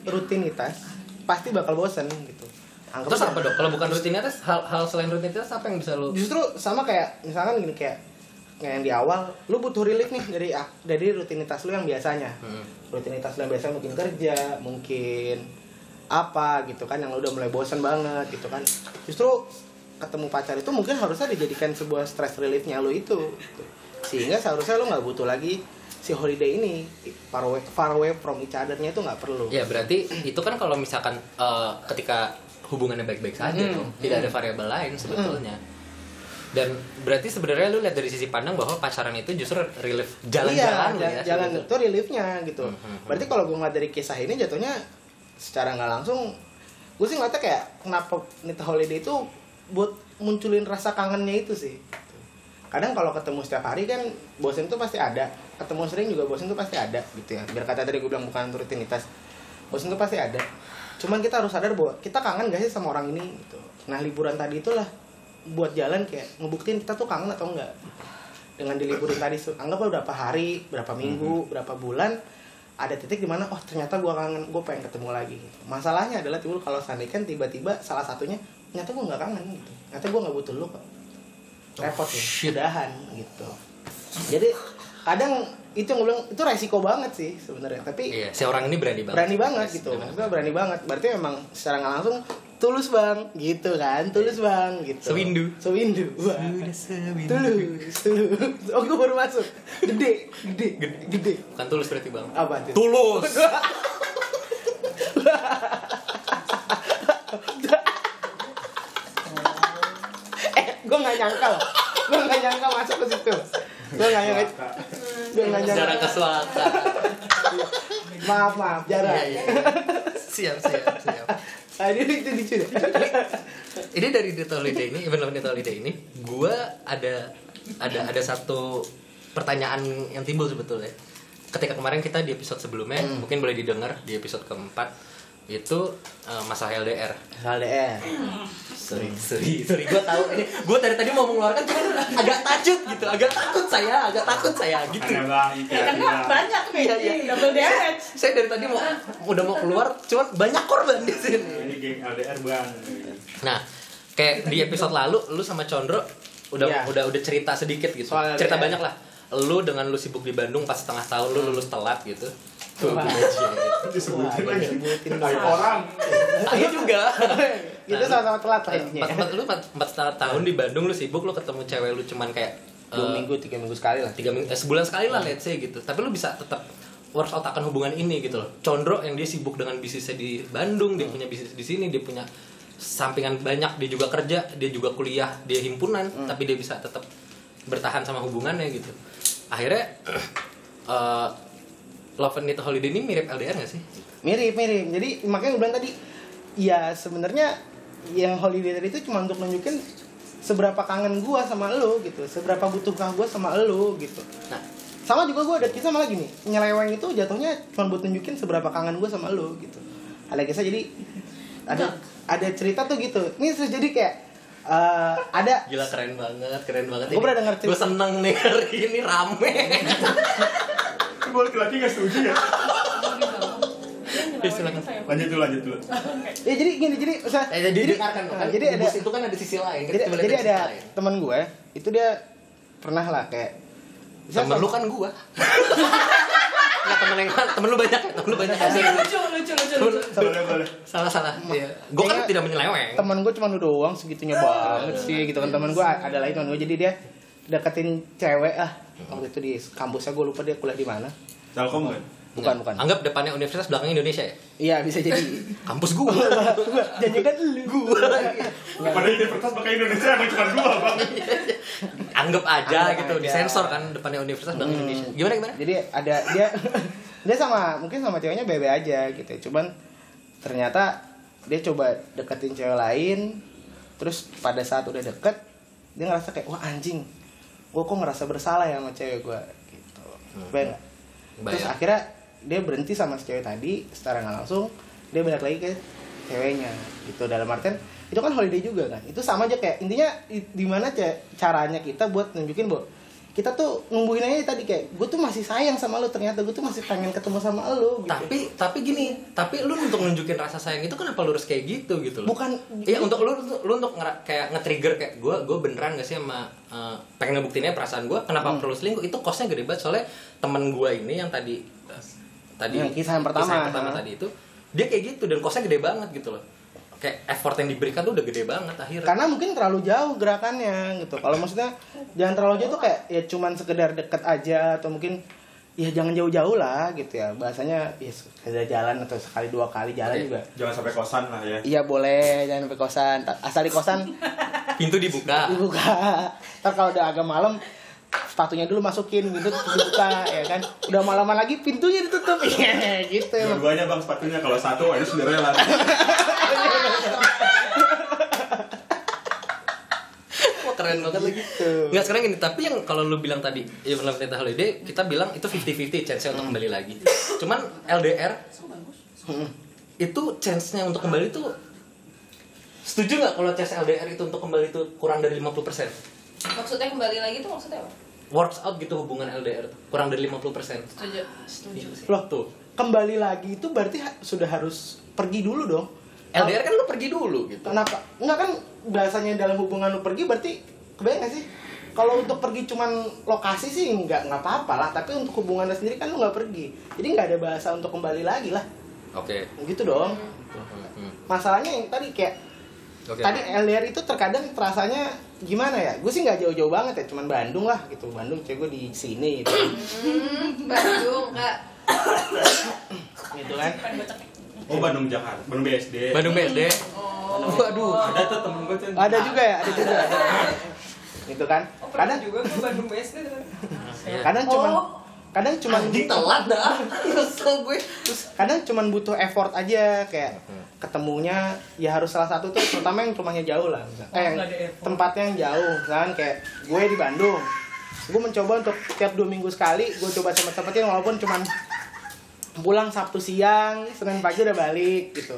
Speaker 1: rutinitas, pasti bakal bosen gitu. Anggap
Speaker 2: terus apa dok kalau bukan rutinitas hal hal selain rutinitas apa yang bisa lu
Speaker 1: Justru sama kayak misalkan gini kayak yang di awal, lu butuh relief nih dari dari rutinitas lu yang biasanya.
Speaker 2: Hmm.
Speaker 1: rutinitas lu yang biasa mungkin kerja mungkin apa gitu kan yang lu udah mulai bosan banget gitu kan justru ketemu pacar itu mungkin harusnya dijadikan sebuah stress reliefnya lu itu gitu. sehingga seharusnya lu nggak butuh lagi si holiday ini far away, far away from each other-nya itu nggak perlu
Speaker 2: ya berarti itu kan kalau misalkan eh, ketika hubungannya baik-baik saja
Speaker 1: Hmm.
Speaker 2: dong tidak ada variabel lain sebetulnya dan berarti sebenarnya lu lihat dari sisi pandang bahwa pacaran itu justru relief
Speaker 1: iya,
Speaker 2: jalan-jalan
Speaker 1: ja-
Speaker 2: ya
Speaker 1: jalan
Speaker 2: gitu.
Speaker 1: itu. reliefnya gitu.
Speaker 2: Mhm.
Speaker 1: berarti kalau gue ngeliat dari kisah ini jatuhnya secara nggak langsung gue sih ngeliatnya kayak kenapa Nita Holiday itu buat munculin rasa kangennya itu sih. Kadang kalau ketemu setiap hari kan bosen tuh pasti ada ketemu sering juga bosen tuh pasti ada gitu ya. Biar kata tadi gue bilang bukan rutinitas bosen tuh pasti ada. Cuman kita harus sadar bahwa kita kangen gak sih sama orang ini gitu. Nah liburan tadi itulah buat jalan kayak ngebuktiin kita tuh kangen atau enggak. Dengan diliburin tadi anggaplah berapa hari berapa minggu berapa bulan ada titik di mana oh ternyata gue kangen gue pengen ketemu lagi. Masalahnya adalah timbul kalau seandainya kan tiba-tiba salah satunya ternyata gue nggak kangen gitu. Ternyata gue nggak butuh lu kok. Repot ya
Speaker 2: shit.
Speaker 1: udahan gitu. Jadi kadang itu yang gue bilang itu resiko banget sih sebenarnya. Tapi
Speaker 2: Iya, si orang ini berani banget.
Speaker 1: berani banget gitu. maksudnya berani banget. Berarti memang secara nggak langsung tulus bang. Gitu kan? Tulus bang. Gitu.
Speaker 2: Sewindu.
Speaker 1: sewindu Wah. tulus tulus. Oh gue baru masuk. Gede gede gede.
Speaker 2: Bukan tulus berarti bang.
Speaker 1: apa tuh?
Speaker 2: Tulus.
Speaker 1: eh gue nggak nyangka loh. Gue nggak nyangka masuk ke situ. Gue nggak nyangka. Gue nggak nyangka.
Speaker 2: Jarak ke selatan.
Speaker 1: maaf maaf. Jarak
Speaker 2: Iya, iya. Siap, siap, siap.
Speaker 1: Ah, ini itu lucu deh
Speaker 2: Ini dari Dito Holiday ini, Even Love Dito Holiday ini, gua ada ada ada satu pertanyaan yang timbul sebetulnya. Ketika kemarin kita di episode sebelumnya, mungkin boleh didengar di episode keempat itu eh, masalah LDR.
Speaker 1: LDR
Speaker 2: Sorry, sorry, sorry. Gue tahu ini. Gue dari tadi mau mengeluarkan, cuman agak tacut gitu, agak takut saya, agak takut saya gitu.
Speaker 4: Ada bang,
Speaker 3: Ya karena banyak nih,
Speaker 2: Iya, iya.
Speaker 3: double damage.
Speaker 2: Saya dari tadi mau udah mau keluar, cuman banyak korban di sini.
Speaker 4: Ini geng LDR bang.
Speaker 2: Nah, kayak di episode lalu lu sama Condro udah
Speaker 1: Iya.
Speaker 2: udah udah cerita sedikit gitu.
Speaker 1: Soal
Speaker 2: cerita
Speaker 1: LDR.
Speaker 2: banyak lah. Lu dengan lu sibuk di Bandung pas setengah tahun lu lulus telat gitu. Tuh.
Speaker 4: Disebutin lagi.
Speaker 1: disebutin
Speaker 4: orang.
Speaker 2: Saya juga.
Speaker 1: itu sama-sama telat lah intinya
Speaker 2: Empat, lu empat, empat setengah tahun di Bandung lu sibuk lu ketemu cewek lu cuman kayak
Speaker 1: dua
Speaker 2: eh,
Speaker 1: minggu tiga minggu sekali lah.
Speaker 2: tiga minggu eh, sebulan sekali lah let's say gitu. Tapi lu bisa tetap works out akan hubungan ini gitu loh. Condro yang dia sibuk dengan bisnisnya di Bandung dia punya bisnis di sini dia punya sampingan banyak dia juga kerja dia juga kuliah dia himpunan tapi dia bisa tetap bertahan sama hubungannya gitu. Akhirnya eh Love and Need Holiday ini mirip LDR gak sih?
Speaker 1: mirip mirip. Jadi makanya gue bilang tadi ya sebenarnya yang holiday tadi itu cuma untuk nunjukin seberapa kangen gua sama lo gitu seberapa butuhkah gua sama lo gitu.
Speaker 2: Nah,
Speaker 1: sama juga gua ada kisah malah gini nyeleweng itu jatuhnya cuma buat nunjukin seberapa kangen gua sama lo gitu. Ada kisah jadi ada ada cerita tuh gitu. Ini jadi kayak eh, ada
Speaker 2: gila keren banget, keren banget.
Speaker 1: Gua pernah dengar
Speaker 2: Gue
Speaker 1: cerita-
Speaker 2: seneng nih hari ini rame.
Speaker 4: Gue laki-laki gak setuju ya.
Speaker 2: Ya, silakan.
Speaker 4: Lanjut dulu, lanjut dulu.
Speaker 1: ya jadi gini jadi usah,
Speaker 2: Eh, jadi, dengarkan
Speaker 1: nah,
Speaker 2: kan.
Speaker 1: jadi ada
Speaker 2: itu kan ada sisi lain.
Speaker 1: Jadi, jadi ada teman gue itu dia pernah lah kayak
Speaker 2: Temen lu kan gua. Nggak temen yang temen lu banyak ya, temen lu banyak.
Speaker 3: Lucu, lucu, lucu, lucu.
Speaker 2: Salah salah. Iya. Gua kan
Speaker 1: Kayaknya
Speaker 2: tidak menyeleweng.
Speaker 1: teman gue cuma lu doang segitunya banget sih gitu kan teman gue ada lagi teman gue jadi dia deketin cewek ah waktu itu di kampusnya gue lupa dia kuliah di mana
Speaker 4: Telkom kan?
Speaker 1: bukan bukan
Speaker 2: Anggap depannya universitas belakangnya Indonesia ya.
Speaker 1: iya bisa jadi
Speaker 2: Kampus gua.
Speaker 1: jangan kan lu gua
Speaker 4: Pada universitas pakai Indonesia emang cuma dua bang.
Speaker 2: Anggap aja
Speaker 1: Anggap
Speaker 2: gitu,
Speaker 1: aja.
Speaker 2: disensor kan depannya universitas belakangnya
Speaker 1: Hmm.
Speaker 2: Indonesia. Gimana gimana?
Speaker 1: jadi ada dia dia sama mungkin sama ceweknya bebe aja gitu cuman ternyata dia coba deketin cewek lain terus pada saat udah deket dia ngerasa kayak wah anjing gue kok ngerasa bersalah ya sama cewek gue gitu Bayang nggak? terus
Speaker 2: Bayang.
Speaker 1: akhirnya dia berhenti sama si cewek tadi secara nggak langsung dia balik lagi ke ceweknya gitu dalam artian itu kan holiday juga kan itu sama aja kayak intinya i- di mana ce- caranya kita buat nunjukin bahwa kita tuh numbuhin aja tadi kayak gue tuh masih sayang sama lo ternyata gue tuh masih pengen ketemu sama lo gitu.
Speaker 2: Tapi tapi gini, tapi lu untuk nunjukin rasa sayang itu kenapa lu harus kayak gitu gitu loh?
Speaker 1: bukan
Speaker 2: Iya untuk lu lu, lu untuk ngera- kayak nge-trigger kayak gue gue beneran gak sih sama eh, pengen ngebuktiinnya perasaan gue kenapa
Speaker 1: Hmm.
Speaker 2: perlu selingkuh itu costnya gede banget soalnya temen gue ini yang tadi tadi
Speaker 1: Yang kisah yang pertama.
Speaker 2: kisah yang pertama
Speaker 1: Ha.
Speaker 2: tadi itu dia kayak gitu dan costnya gede banget gitu loh kayak effort yang diberikan tuh udah gede banget akhirnya.
Speaker 1: Karena mungkin terlalu jauh gerakannya gitu. Kalau maksudnya jangan terlalu jauh tuh kayak ya cuman sekedar deket aja atau mungkin ya jangan jauh-jauh lah gitu ya. Bahasanya ya sekali jalan atau sekali dua kali jalan
Speaker 2: Oke.
Speaker 1: juga.
Speaker 4: Jangan sampai kosan lah ya.
Speaker 1: iya boleh. Jangan sampai kosan. Asal di kosan.
Speaker 2: Pintu dibuka.
Speaker 1: Dibuka. Ntar kalau udah agak malam sepatunya dulu masukin gitu terus dibuka ya kan udah malaman lagi pintunya ditutup iya gitu emang.
Speaker 4: Dua-duanya bang sepatunya kalau satu ini Cinderella.
Speaker 2: Wah, keren banget lagi
Speaker 1: Gitu.
Speaker 2: Nggak sekarang gini, tapi yang kalau lu bilang tadi ya Love Letter Holiday, kita bilang itu 50-50 chance-nya untuk kembali lagi. Cuman LDR itu chance-nya untuk kembali itu setuju nggak kalau chance LDR itu untuk kembali itu kurang dari 50%?
Speaker 5: Maksudnya kembali lagi itu maksudnya apa?
Speaker 2: Works out gitu hubungan LDR tuh, kurang dari 50%.
Speaker 5: Setuju. Setuju sih.
Speaker 1: loh
Speaker 2: Tuh.
Speaker 1: kembali lagi itu berarti ha- sudah harus pergi dulu dong
Speaker 2: LDR kan lu pergi dulu gitu.
Speaker 1: Kenapa? Enggak kan bahasanya dalam hubungan lu pergi berarti kebayang gak sih? Kalau untuk pergi cuman lokasi sih nggak nggak apa-apa lah, tapi untuk hubungannya sendiri kan lu nggak pergi. Jadi nggak ada bahasa untuk kembali lagi lah.
Speaker 2: Oke.
Speaker 1: Gitu dong.
Speaker 2: Hmm.
Speaker 1: Masalahnya yang tadi kayak
Speaker 2: Oke.
Speaker 1: tadi LDR itu terkadang terasanya gimana ya? Gue sih nggak jauh-jauh banget ya, cuman Bandung lah gitu. Bandung cewek gue di sini gitu.
Speaker 5: Hmm, Bandung kak.
Speaker 1: gitu kan.
Speaker 4: Oh Bandung Jakarta, Bandung BSD.
Speaker 2: Bandung BSD.
Speaker 5: Oh.
Speaker 2: Waduh.
Speaker 4: Ada tuh temen gue tuh.
Speaker 1: Ada juga ya, ada juga. gitu kan. Kadang
Speaker 5: juga gue Bandung BSD
Speaker 1: kadang cuman
Speaker 5: Oh.
Speaker 1: Kadang cuman
Speaker 2: Anjing telat dah. Kesel gue.
Speaker 1: terus kadang cuman butuh effort aja kayak ketemunya ya harus salah satu tuh terutama yang rumahnya jauh lah misal. eh yang tempatnya yang jauh misalkan kayak gue di Bandung gue mencoba untuk tiap dua minggu sekali gue coba sempet sempetin walaupun cuman pulang Sabtu siang Senin pagi udah balik gitu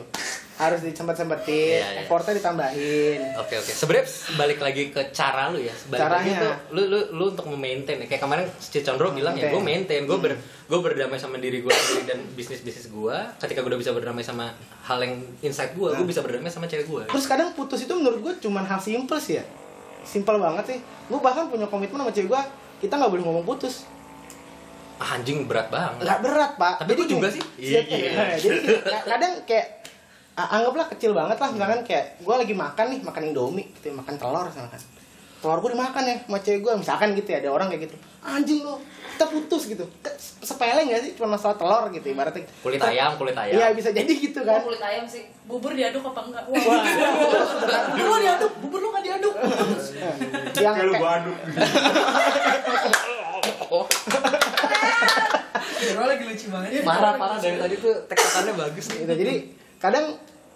Speaker 1: harus disempet sempetin
Speaker 2: Iya, iya.
Speaker 1: effortnya ditambahin
Speaker 2: Oke oke. Sebenarnya balik lagi ke cara lu ya. Balik lagi
Speaker 1: Caranya.
Speaker 2: tuh lu lu lu untuk memaintain ya. Kayak kemarin si Condro bilang ya, gue maintain, gue ber gue berdamai sama diri gue sendiri dan bisnis bisnis gue. Ketika gue udah bisa berdamai sama hal yang inside gue, gue bisa berdamai sama cewek gue.
Speaker 1: terus kadang putus itu menurut gue cuman hal simple sih ya simple banget sih gue bahkan punya komitmen sama cewek gue kita nggak boleh ngomong putus
Speaker 2: Ah, anjing berat banget.
Speaker 1: nggak berat pak
Speaker 2: Tapi gua juga sih. Iya.
Speaker 1: ya. jadi ka- kadang kayak anggaplah kecil banget lah misalkan kayak gue lagi makan nih makan indomie gitu ya, makan telur misalkan telur gue dimakan ya sama cewek gue misalkan gitu ya ada orang kayak gitu anjing lo kita putus gitu Ke- sepele nggak sih cuma masalah telur gitu ibaratnya
Speaker 2: Kulit ayam, kulit ayam.
Speaker 1: iya bisa jadi gitu kan
Speaker 5: kulit ayam sih.
Speaker 3: Bubur diaduk apa enggak? Wah.
Speaker 1: Wah.
Speaker 3: Bubur lu diaduk, bubur lu nggak diaduk.
Speaker 1: yang
Speaker 4: Kayak lu
Speaker 1: kayak-
Speaker 4: gua aduk.
Speaker 5: Bro lagi lucu banget.
Speaker 2: Dari tadi tuh tektokannya bagus nih.
Speaker 1: gitu jadi kadang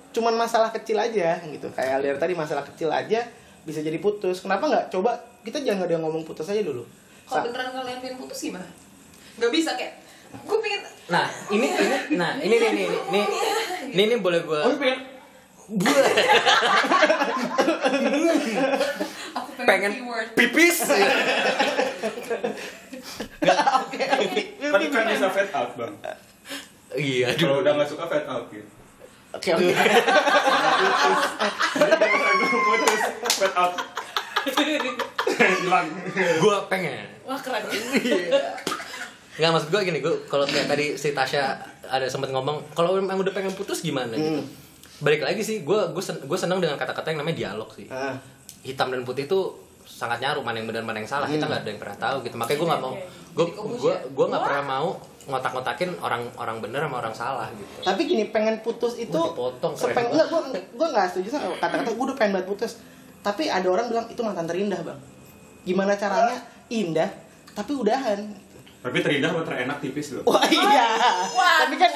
Speaker 1: cuman masalah kecil aja gitu kayak dari tadi masalah kecil aja bisa jadi putus kenapa nggak coba kita jangan ada yang ngomong putus aja dulu Sa-
Speaker 5: Kalau beneran kalian pengen putus gimana? Gak bisa kayak. Gue pengen.
Speaker 2: Nah, ini ini nah, ini nih nih nih. Ini ini boleh gua
Speaker 1: Oh, pengen.
Speaker 5: Aku pengen,
Speaker 2: pengen pipis.
Speaker 4: Kan kan bisa fade out bang.
Speaker 2: Iya,
Speaker 4: Kalau udah nggak suka fade out gitu.
Speaker 1: Oke oke
Speaker 4: gue putus fade out. Hilang.
Speaker 2: Gua pengen.
Speaker 3: Wah keren.
Speaker 2: Nggak maksud gue gini, gue kalau kayak tadi si Tasya ada sempat ngomong, kalau emang udah pengen putus gimana gitu. Balik lagi sih, gue gue sen gue senang dengan kata-kata yang namanya dialog sih.
Speaker 1: Ah.
Speaker 2: Hitam dan putih itu sangat nyaru mana yang benar mana yang salah kita nggak ada yang pernah tahu gitu makanya gue nggak mau gue gue gue nggak pernah mau ngotak-ngotakin orang orang benar sama orang salah gitu.
Speaker 1: Tapi gini pengen putus itu
Speaker 2: Gua keren
Speaker 1: sepeng enggak gue gue nggak setuju sama kata-kata gue udah pengen banget putus. Tapi ada orang bilang itu mantan terindah bang. Gimana caranya? Indah tapi udahan.
Speaker 4: Tapi terindah sama terenak tipis loh.
Speaker 1: wah iya. Tapi kan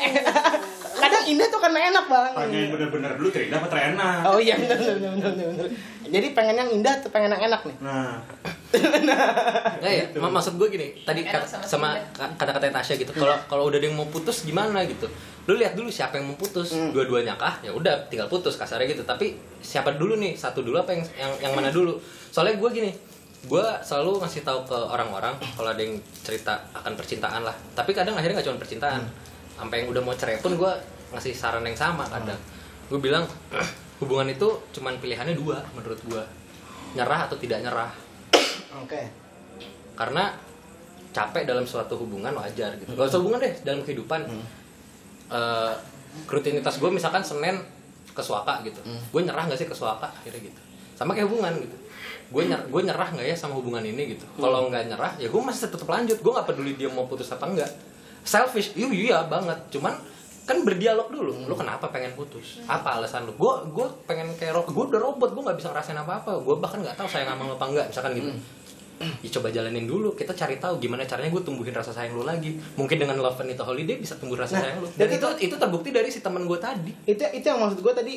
Speaker 1: kadang indah tuh karena enak bang.
Speaker 4: Tanya yang bener-bener dulu terindah sama terenak.
Speaker 1: oh iya bener bener bener bener, bener. jadi pengen yang indah atau pengen yang enak nih?
Speaker 4: Nah,
Speaker 2: nggak ya
Speaker 4: Gitu.
Speaker 2: ma- maksud gue gini tadi
Speaker 5: Enak sama
Speaker 2: sama kata-kata Tasya gitu kalau kalau udah ada yang mau putus gimana gitu? Lu lihat dulu siapa yang mau putus.
Speaker 1: Hmm.
Speaker 2: dua-duanya kah? Ya udah tinggal putus kasarnya gitu. Tapi siapa dulu nih? Satu dulu apa yang yang, yang mana dulu? Soalnya gue gini gue selalu ngasih tahu ke orang-orang kalau ada yang cerita akan percintaan lah. Tapi kadang akhirnya nggak cuma percintaan. Sampai yang udah mau cerai pun gue ngasih saran yang sama kadang. Gue bilang hubungan itu cuman pilihannya dua menurut gue nyerah atau tidak nyerah
Speaker 1: oke
Speaker 2: karena capek dalam suatu hubungan wajar gitu. Gak usah hubungan deh dalam kehidupan. Eh, rutinitas gue misalkan Senin ke Suaka gitu. Gue nyerah gak sih ke Suaka akhirnya gitu. Sama kayak hubungan gitu. gue nyer gue nyerah nggak ya sama hubungan ini gitu kalau nggak nyerah ya gue masih tetap lanjut gue nggak peduli dia mau putus apa enggak selfish iya iya banget cuman kan berdialog dulu. Lu kenapa pengen putus? Apa alasan lu? Gue gue pengen kayak ro- gue udah robot. Gue nggak bisa ngerasain apa apa gue bahkan nggak tahu sayang sama lu apa enggak misalkan gitu. Ya coba jalanin dulu. Kita cari tahu gimana caranya gue tumbuhin rasa sayang lu lagi. Mungkin dengan love and itu holiday bisa tumbuh rasa
Speaker 1: Nah,
Speaker 2: sayang lu. Dan itu itu terbukti dari si teman gue tadi.
Speaker 1: Itu itu yang maksud gue tadi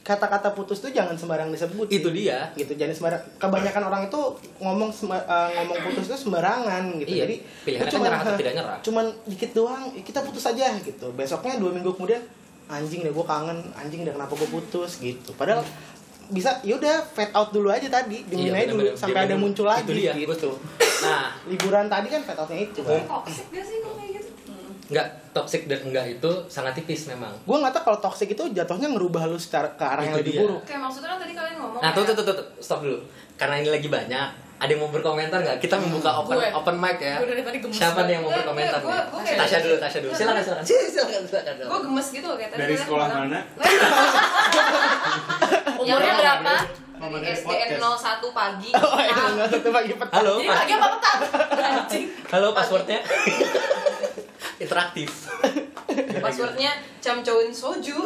Speaker 1: kata-kata putus tuh jangan sembarang disebut
Speaker 2: itu dia.
Speaker 1: Gitu jangan sembarang kebanyakan orang itu ngomong sema- eh, ngomong putus itu sembarangan gitu.
Speaker 2: Iya,
Speaker 1: jadi
Speaker 2: pilihannya
Speaker 1: lu
Speaker 2: kan nyerah atau tidak nyerah.
Speaker 1: cuman dikit doang kita putus aja gitu. Besoknya dua minggu kemudian anjing deh gue kangen anjing deh kenapa gue putus gitu. Padahal bisa yaudah fade out dulu aja tadi
Speaker 2: Iya,
Speaker 1: dimin aja dulu sampai ada muncul lagi
Speaker 2: itu dia,
Speaker 1: gitu.
Speaker 2: nah.
Speaker 1: Liburan tadi kan fade outnya itu kan
Speaker 5: Toxic gak sih?
Speaker 2: Nggak toxic dan enggak itu sangat tipis memang
Speaker 1: gue nggak tahu kalau toxic itu jatuhnya ngerubah lu secara ke arah yang
Speaker 2: Itu
Speaker 1: lebih
Speaker 2: dia.
Speaker 1: buruk
Speaker 5: Kayak maksudnya kan tadi kalian ngomong
Speaker 2: Nah, tuh, tuh, tuh, tuh, stop dulu. Karena ini lagi banyak. Ada yang mau berkomentar nggak? Kita membuka open
Speaker 3: Gue.
Speaker 2: open mic ya.
Speaker 3: Gue dari tadi gemes
Speaker 2: Siapa nih yang mau berkomentar
Speaker 5: Gue- gue kayak-
Speaker 2: Tasya dulu, Tasya dulu. Silakan, silakan. Silakan, silakan.
Speaker 5: gue gemes gitu loh kayak tadi
Speaker 4: Dari sekolah mana?
Speaker 3: Umurnya
Speaker 5: Yang-
Speaker 3: berapa?
Speaker 4: Mama
Speaker 5: Dari SDN
Speaker 4: podcast.
Speaker 5: 01 pagi.
Speaker 1: oh itu nggak satu pagi petang
Speaker 2: Halo,
Speaker 3: Jadi
Speaker 2: pas-
Speaker 3: pagi apa petang? Anjing.
Speaker 2: halo passwordnya. Interaktif.
Speaker 5: Passwordnya camcowin soju.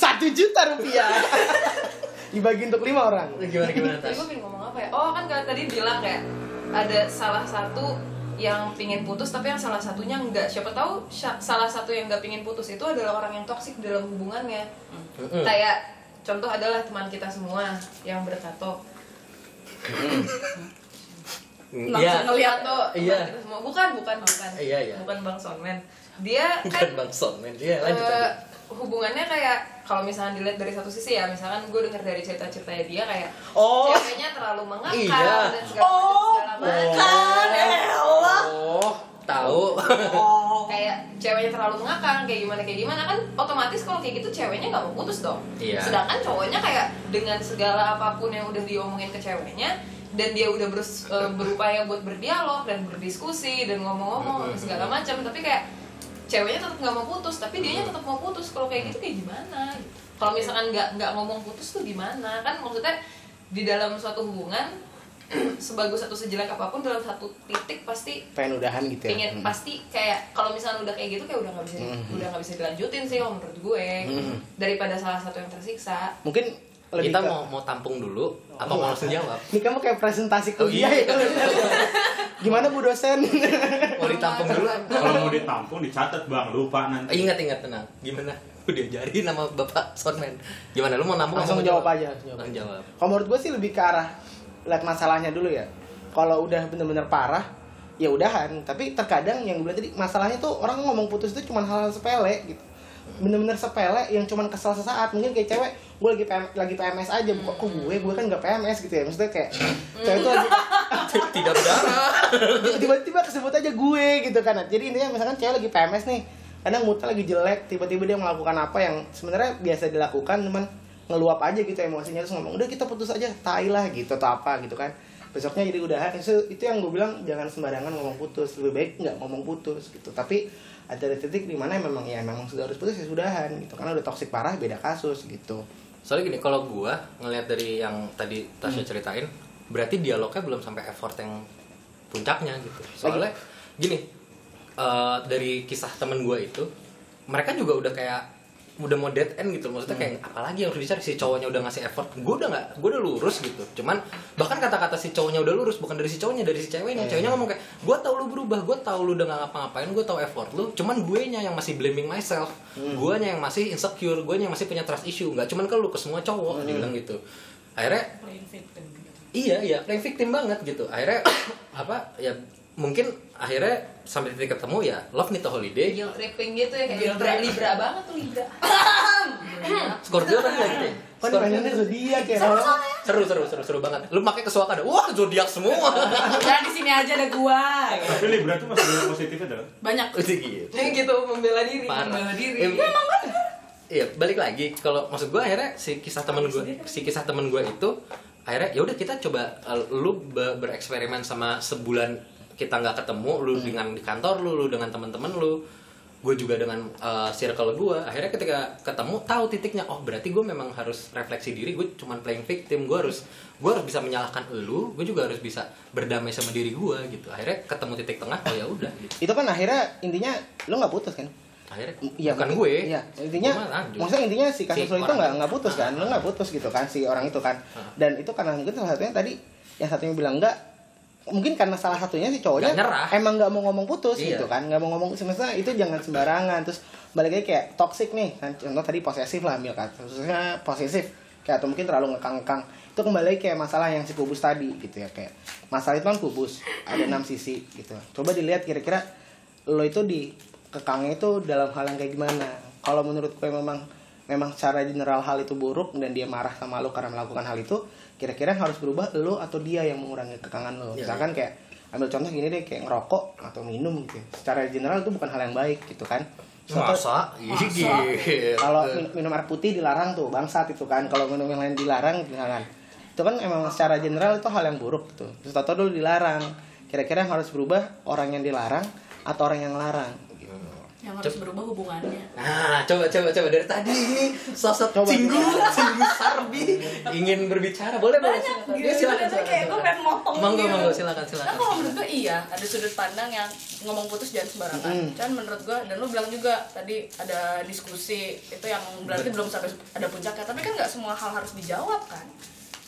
Speaker 1: satu juta rupiah dibagi untuk lima orang
Speaker 2: Gimana gimana
Speaker 5: Tadi
Speaker 2: Tas?
Speaker 5: gue pengen ngomong apa ya? Oh kan kalian tadi bilang kayak ada salah satu yang pingin putus tapi yang salah satunya enggak. Siapa tahu salah satu yang enggak pingin putus itu adalah orang yang toksik dalam hubungannya.
Speaker 2: Mm-mm.
Speaker 5: Kayak contoh adalah teman kita semua yang bertato.
Speaker 2: Iya.
Speaker 3: Langsung ngeliat
Speaker 5: Tato teman
Speaker 2: Iya.
Speaker 5: kita semua. Bukan, bukan, bukan.
Speaker 2: Iya, iya.
Speaker 5: Bukan Bang Sonmen. Dia
Speaker 2: Bukan
Speaker 5: kan
Speaker 2: Bang Son, men. Iya, lanjut lanjut.
Speaker 5: hubungannya kayak kalau misalnya dilihat dari satu sisi ya misalkan gue dengar dari cerita-ceritanya dia kayak
Speaker 2: Oh.
Speaker 5: ceweknya terlalu mengakar
Speaker 2: Iya.
Speaker 5: dan segala macam segala macam
Speaker 2: Oh, tahu.
Speaker 5: kayak ceweknya terlalu mengakar kayak gimana kayak gimana. Kan otomatis kalau kayak gitu ceweknya nggak mau putus dong.
Speaker 2: Iya.
Speaker 5: sedangkan cowoknya kayak dengan segala apa pun yang udah diomongin ke ceweknya dan dia udah berus- eh, berupaya buat berdialog dan berdiskusi dan ngomong-ngomong segala macam. Tapi kayak ceweknya tetap nggak mau putus tapi dianya tetap mau putus. Kalau kayak gitu kayak gimana? Kalau misalkan nggak nggak ngomong putus tuh gimana? Kan maksudnya di dalam suatu hubungan sebagus atau sejelek apa pun dalam satu titik pasti
Speaker 1: pengen udahan gitu ya
Speaker 5: pengen
Speaker 1: Hmm.
Speaker 5: pasti kayak kalau misalnya udah kayak gitu kayak udah nggak bisa
Speaker 1: Mhm.
Speaker 5: udah nggak bisa dilanjutin sih kalau menurut gue
Speaker 1: Mhm.
Speaker 5: daripada salah satu yang tersiksa
Speaker 1: mungkin lebih
Speaker 2: Kita
Speaker 1: ke-
Speaker 2: mau mau tampung dulu apa mau langsung jawab?
Speaker 1: ini kamu kayak presentasi
Speaker 2: Oh,
Speaker 1: kuliah
Speaker 2: iya.
Speaker 1: ya gimana bu dosen
Speaker 2: Mau ditampung dulu?
Speaker 4: Kalau mau ditampung dicatat bang, lupa nanti.
Speaker 2: Ingat ingat tenang. Gimana? Udah diajarin nama Bapak Sonman. Gimana lu mau nampung
Speaker 1: langsung jawab aja langsung jawab
Speaker 2: Langsung jawab.
Speaker 1: kalau menurut gue sih lebih ke arah lihat masalahnya dulu ya. Kalau udah bener-bener parah ya udahan. Tapi terkadang yang gue bilang tadi masalahnya tuh orang ngomong putus itu cuma hal-hal sepele gitu. Bener-bener sepele yang cuman kesel sesaat. Mungkin kayak cewek gue lagi PM, lagi PMS aja. Kok gue? Gue kan nggak PMS gitu ya. Maksudnya kayak cewek tuh lagi
Speaker 2: Tidak berdarah.
Speaker 1: tiba-tiba kesebut aja gue gitu kan. Jadi intinya misalkan cewek lagi PMS nih kadang moodnya lagi jelek tiba-tiba dia melakukan apa yang sebenarnya biasa dilakukan cuman ngeluap aja gitu emosinya terus ngomong udah kita putus aja tai lah gitu atau apa gitu kan. Besoknya jadi udahan itu, itu yang gue bilang jangan sembarangan ngomong putus lebih baik nggak ngomong putus gitu. Tapi ada titik di mana memang ya memang sudah harus putus ya sudahan gitu. Karena udah toksik parah beda kasus gitu.
Speaker 2: Soalnya gini, kalau gua ngelihat dari yang tadi Tasya ceritain, berarti dialognya belum sampai effort yang puncaknya gitu. Soalnya gini, eh, dari kisah temen gua itu, mereka juga udah kayak udah mau dead end gitu. Maksudnya kayak apalagi yang harus dicari? Si cowoknya udah ngasih effort. Gue udah nggak gue udah lurus gitu. Cuman bahkan kata-kata si cowoknya udah lurus bukan dari si cowoknya dari si ceweknya. Ceweknya ngomong kayak gue tau lu berubah gue tau lu udah nggak ngapa-ngapain gue tau effort lu. Cuman gue nya yang masih blaming myself. Gue nya yang masih insecure gue nya yang masih punya trust issue. Nggak cuman ke lu ke semua cowok dia bilang gitu. Akhirnya
Speaker 3: Playing victim gitu.
Speaker 2: iya iya. Playing victim banget gitu. Akhirnya apa ya mungkin akhirnya sampai titik ketemu ya love need a holiday
Speaker 5: guilt tripping gitu ya kayak libra libra banget tuh libra.
Speaker 2: Scorpio kan kayak gitu ya? Scorpio.
Speaker 1: dimainannya zodiak ya?
Speaker 2: Seru seru seru seru banget. Lu pakai kesuaka ada wah zodiak semua.
Speaker 3: Udah di sini aja ada gua.
Speaker 4: Tapi Libra tuh masih banyak positifnya dah.
Speaker 3: Banyak.
Speaker 2: Udah gitu.
Speaker 5: Yang gitu membela diri. Membela diri.
Speaker 2: Ya, Iya, balik lagi. Kalau maksud gue akhirnya si kisah temen gue, si kisah temen gue itu akhirnya ya udah kita coba uh, lu be- bereksperimen sama sebulan kita nggak ketemu, lu dengan di kantor lu, lu dengan teman-teman lu, gue juga dengan uh, circle gue akhirnya ketika ketemu tahu titiknya oh berarti gue memang harus refleksi diri gue cuman playing victim gue harus gue harus bisa menyalahkan elu gue juga harus bisa berdamai sama diri gue gitu akhirnya ketemu titik tengah oh ya udah gitu
Speaker 1: Itu kan akhirnya intinya lo nggak putus kan?
Speaker 2: akhirnya
Speaker 1: Iya,
Speaker 2: bukan
Speaker 1: mungkin-
Speaker 2: gue
Speaker 1: Iya, intinya
Speaker 2: lanjut.
Speaker 1: maksudnya intinya si kasus
Speaker 2: Si
Speaker 1: lo itu nggak nggak putus kan? Lo nggak putus gitu kan si orang itu kan.
Speaker 2: Ah.
Speaker 1: Dan itu karena mungkin salah satunya tadi yang satunya bilang enggak mungkin karena salah satunya si cowoknya
Speaker 2: nyerah.
Speaker 1: emang nggak mau ngomong putus
Speaker 2: Iya.
Speaker 1: gitu kan nggak mau ngomong semesta itu jangan sembarangan. Terus balik lagi kayak toxic nih kan contoh tadi posesif lah ambil kata khususnya posesif kayak atau mungkin terlalu ngekang-ngekang. Itu kembali lagi kayak masalah yang si kubus tadi gitu ya kayak masalah itu kan kubus ada enam sisi gitu. Coba dilihat kira-kira lo itu di kekangnya itu dalam hal yang kayak gimana. Kalau menurut gue memang memang secara general hal itu buruk dan dia marah sama lo karena melakukan hal itu kira-kira harus berubah lo atau dia yang mengurangi kekangan lo.
Speaker 2: Iya,
Speaker 1: misalkan kayak ambil contoh gini deh kayak ngerokok atau minum gitu. Secara general itu bukan hal yang baik gitu kan. Contoh-
Speaker 2: masa? Gitu.
Speaker 1: kalau min- minum air putih dilarang tuh bangsat itu kan. Kalau minum yang lain dilarang jangan itu kan emang secara general itu hal yang buruk tuh. Terus tau dulu dilarang. Kira-kira yang harus berubah orang yang dilarang atau orang yang larang? gitu.
Speaker 3: Yang harus berubah hubungannya
Speaker 2: Nah, coba coba coba dari tadi ini sosok
Speaker 1: Coba.
Speaker 2: cinggu, cinggu Sarbi ingin berbicara. Boleh boleh.
Speaker 3: banyak
Speaker 2: silakan.
Speaker 3: gitu
Speaker 2: Ya, silakan,
Speaker 3: Ternyata
Speaker 2: silakan,
Speaker 3: kayak gue
Speaker 2: silakan.
Speaker 3: pengen motong
Speaker 2: Monggo
Speaker 3: gitu.
Speaker 2: monggo silakan
Speaker 3: Nah
Speaker 2: silakan.
Speaker 3: kalau menurut gue iya ada sudut pandang yang ngomong putus jangan sembarangan.
Speaker 1: Mm.
Speaker 3: Cuman menurut gue dan lu bilang juga tadi ada diskusi itu yang berarti belum sampai ada puncaknya. Tapi kan nggak semua hal harus dijawab kan.